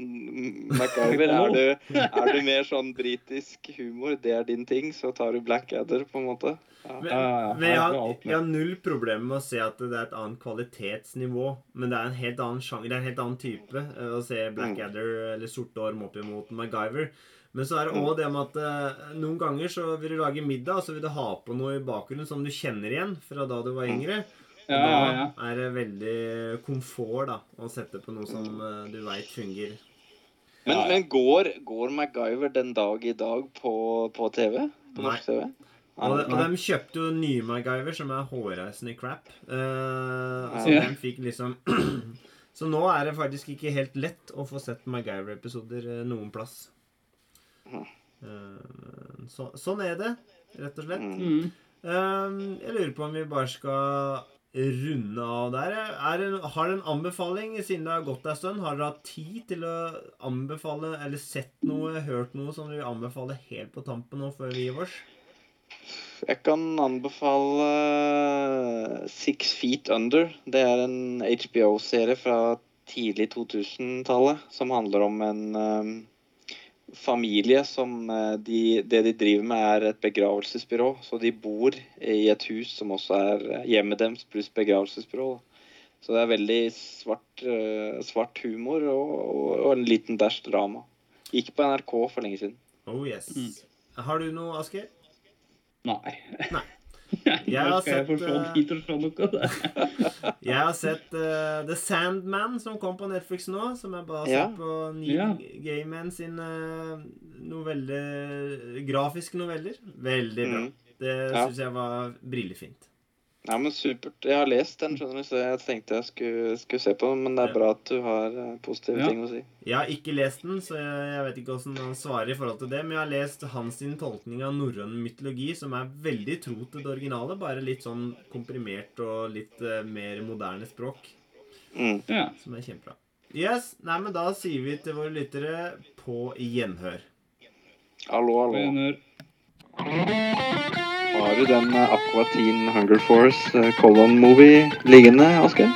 MacGyver. Er du, er du mer sånn britisk humor, det er din ting, så tar du Blackadder, på en måte. Ja. Men, jeg, har, jeg har null problemer med å se at det er et annet kvalitetsnivå. Men det er en helt annen sjanger, det er en helt annen type eh, å se Blackadder eller Sorte Orm opp imot MacGyver. Men så er det òg det med at eh, noen ganger så vil du lage middag, og så vil du ha på noe i bakgrunnen som du kjenner igjen fra da du var yngre. Og Ja, ja, ja. da er det veldig komfort da, å sette på noe som eh, du veit fungerer. Men, men går, går MacGyver den dag i dag på, på TV? På Nei. norsk TV? Og, og de kjøpte jo nye MacGyver, som er hårreisende crap. Eh, så Ja. de fikk liksom Så nå er det faktisk ikke helt lett å få sett MacGyver-episoder noen plass. Eh, så, sånn er det, rett og slett. Mm. Eh, jeg lurer på om vi bare skal runde av der. Er det, har dere en anbefaling, siden det har gått en stund? Har dere hatt tid til å anbefale, eller sett noe, hørt noe som dere vil anbefale helt på tampen nå før vi gir oss? Jeg kan anbefale Six Feet Under. Det er en HBO-serie fra tidlig 2000-tallet som handler om en eh, familie som eh, de, Det de driver med, er et begravelsesbyrå. Så de bor i et hus som også er hjemmet deres pluss begravelsesbyrå. Så det er veldig svart, eh, svart humor og, og, og en liten dæsj drama. Gikk på NRK for lenge siden. Oh yes. Mm. Har du noe, Asker? Nei. Nei. Jeg har sett, eh. Jeg har sett uh, The Sandman, som kom på Netflix nå. Som er basert Ja. på Neil Ja. Gaiman sine noveller Grafiske noveller. Veldig bra. Mm. Det Ja. syns jeg var brillefint. Ja, men supert. Jeg har lest den, skjønner du, så jeg tenkte jeg skulle, skulle se på den. Men det er Ja. bra at du har eh, positive Ja. ting å si. Jeg har ikke lest den, så jeg, jeg vet ikke hvordan han svarer i forhold til det. Men jeg har lest hans tolkning av norrøn mytologi, som er veldig tro til det originale. Bare litt sånn komprimert og litt uh, mer moderne språk. Mm. Ja. Som er kjempebra. Yes, nei, men Da sier vi til våre lyttere på gjenhør. Hallo, hallo. Begynner. Har du den eh, Aqua Teen Hunger Force eh, Colon Movie liggende, Asgeir?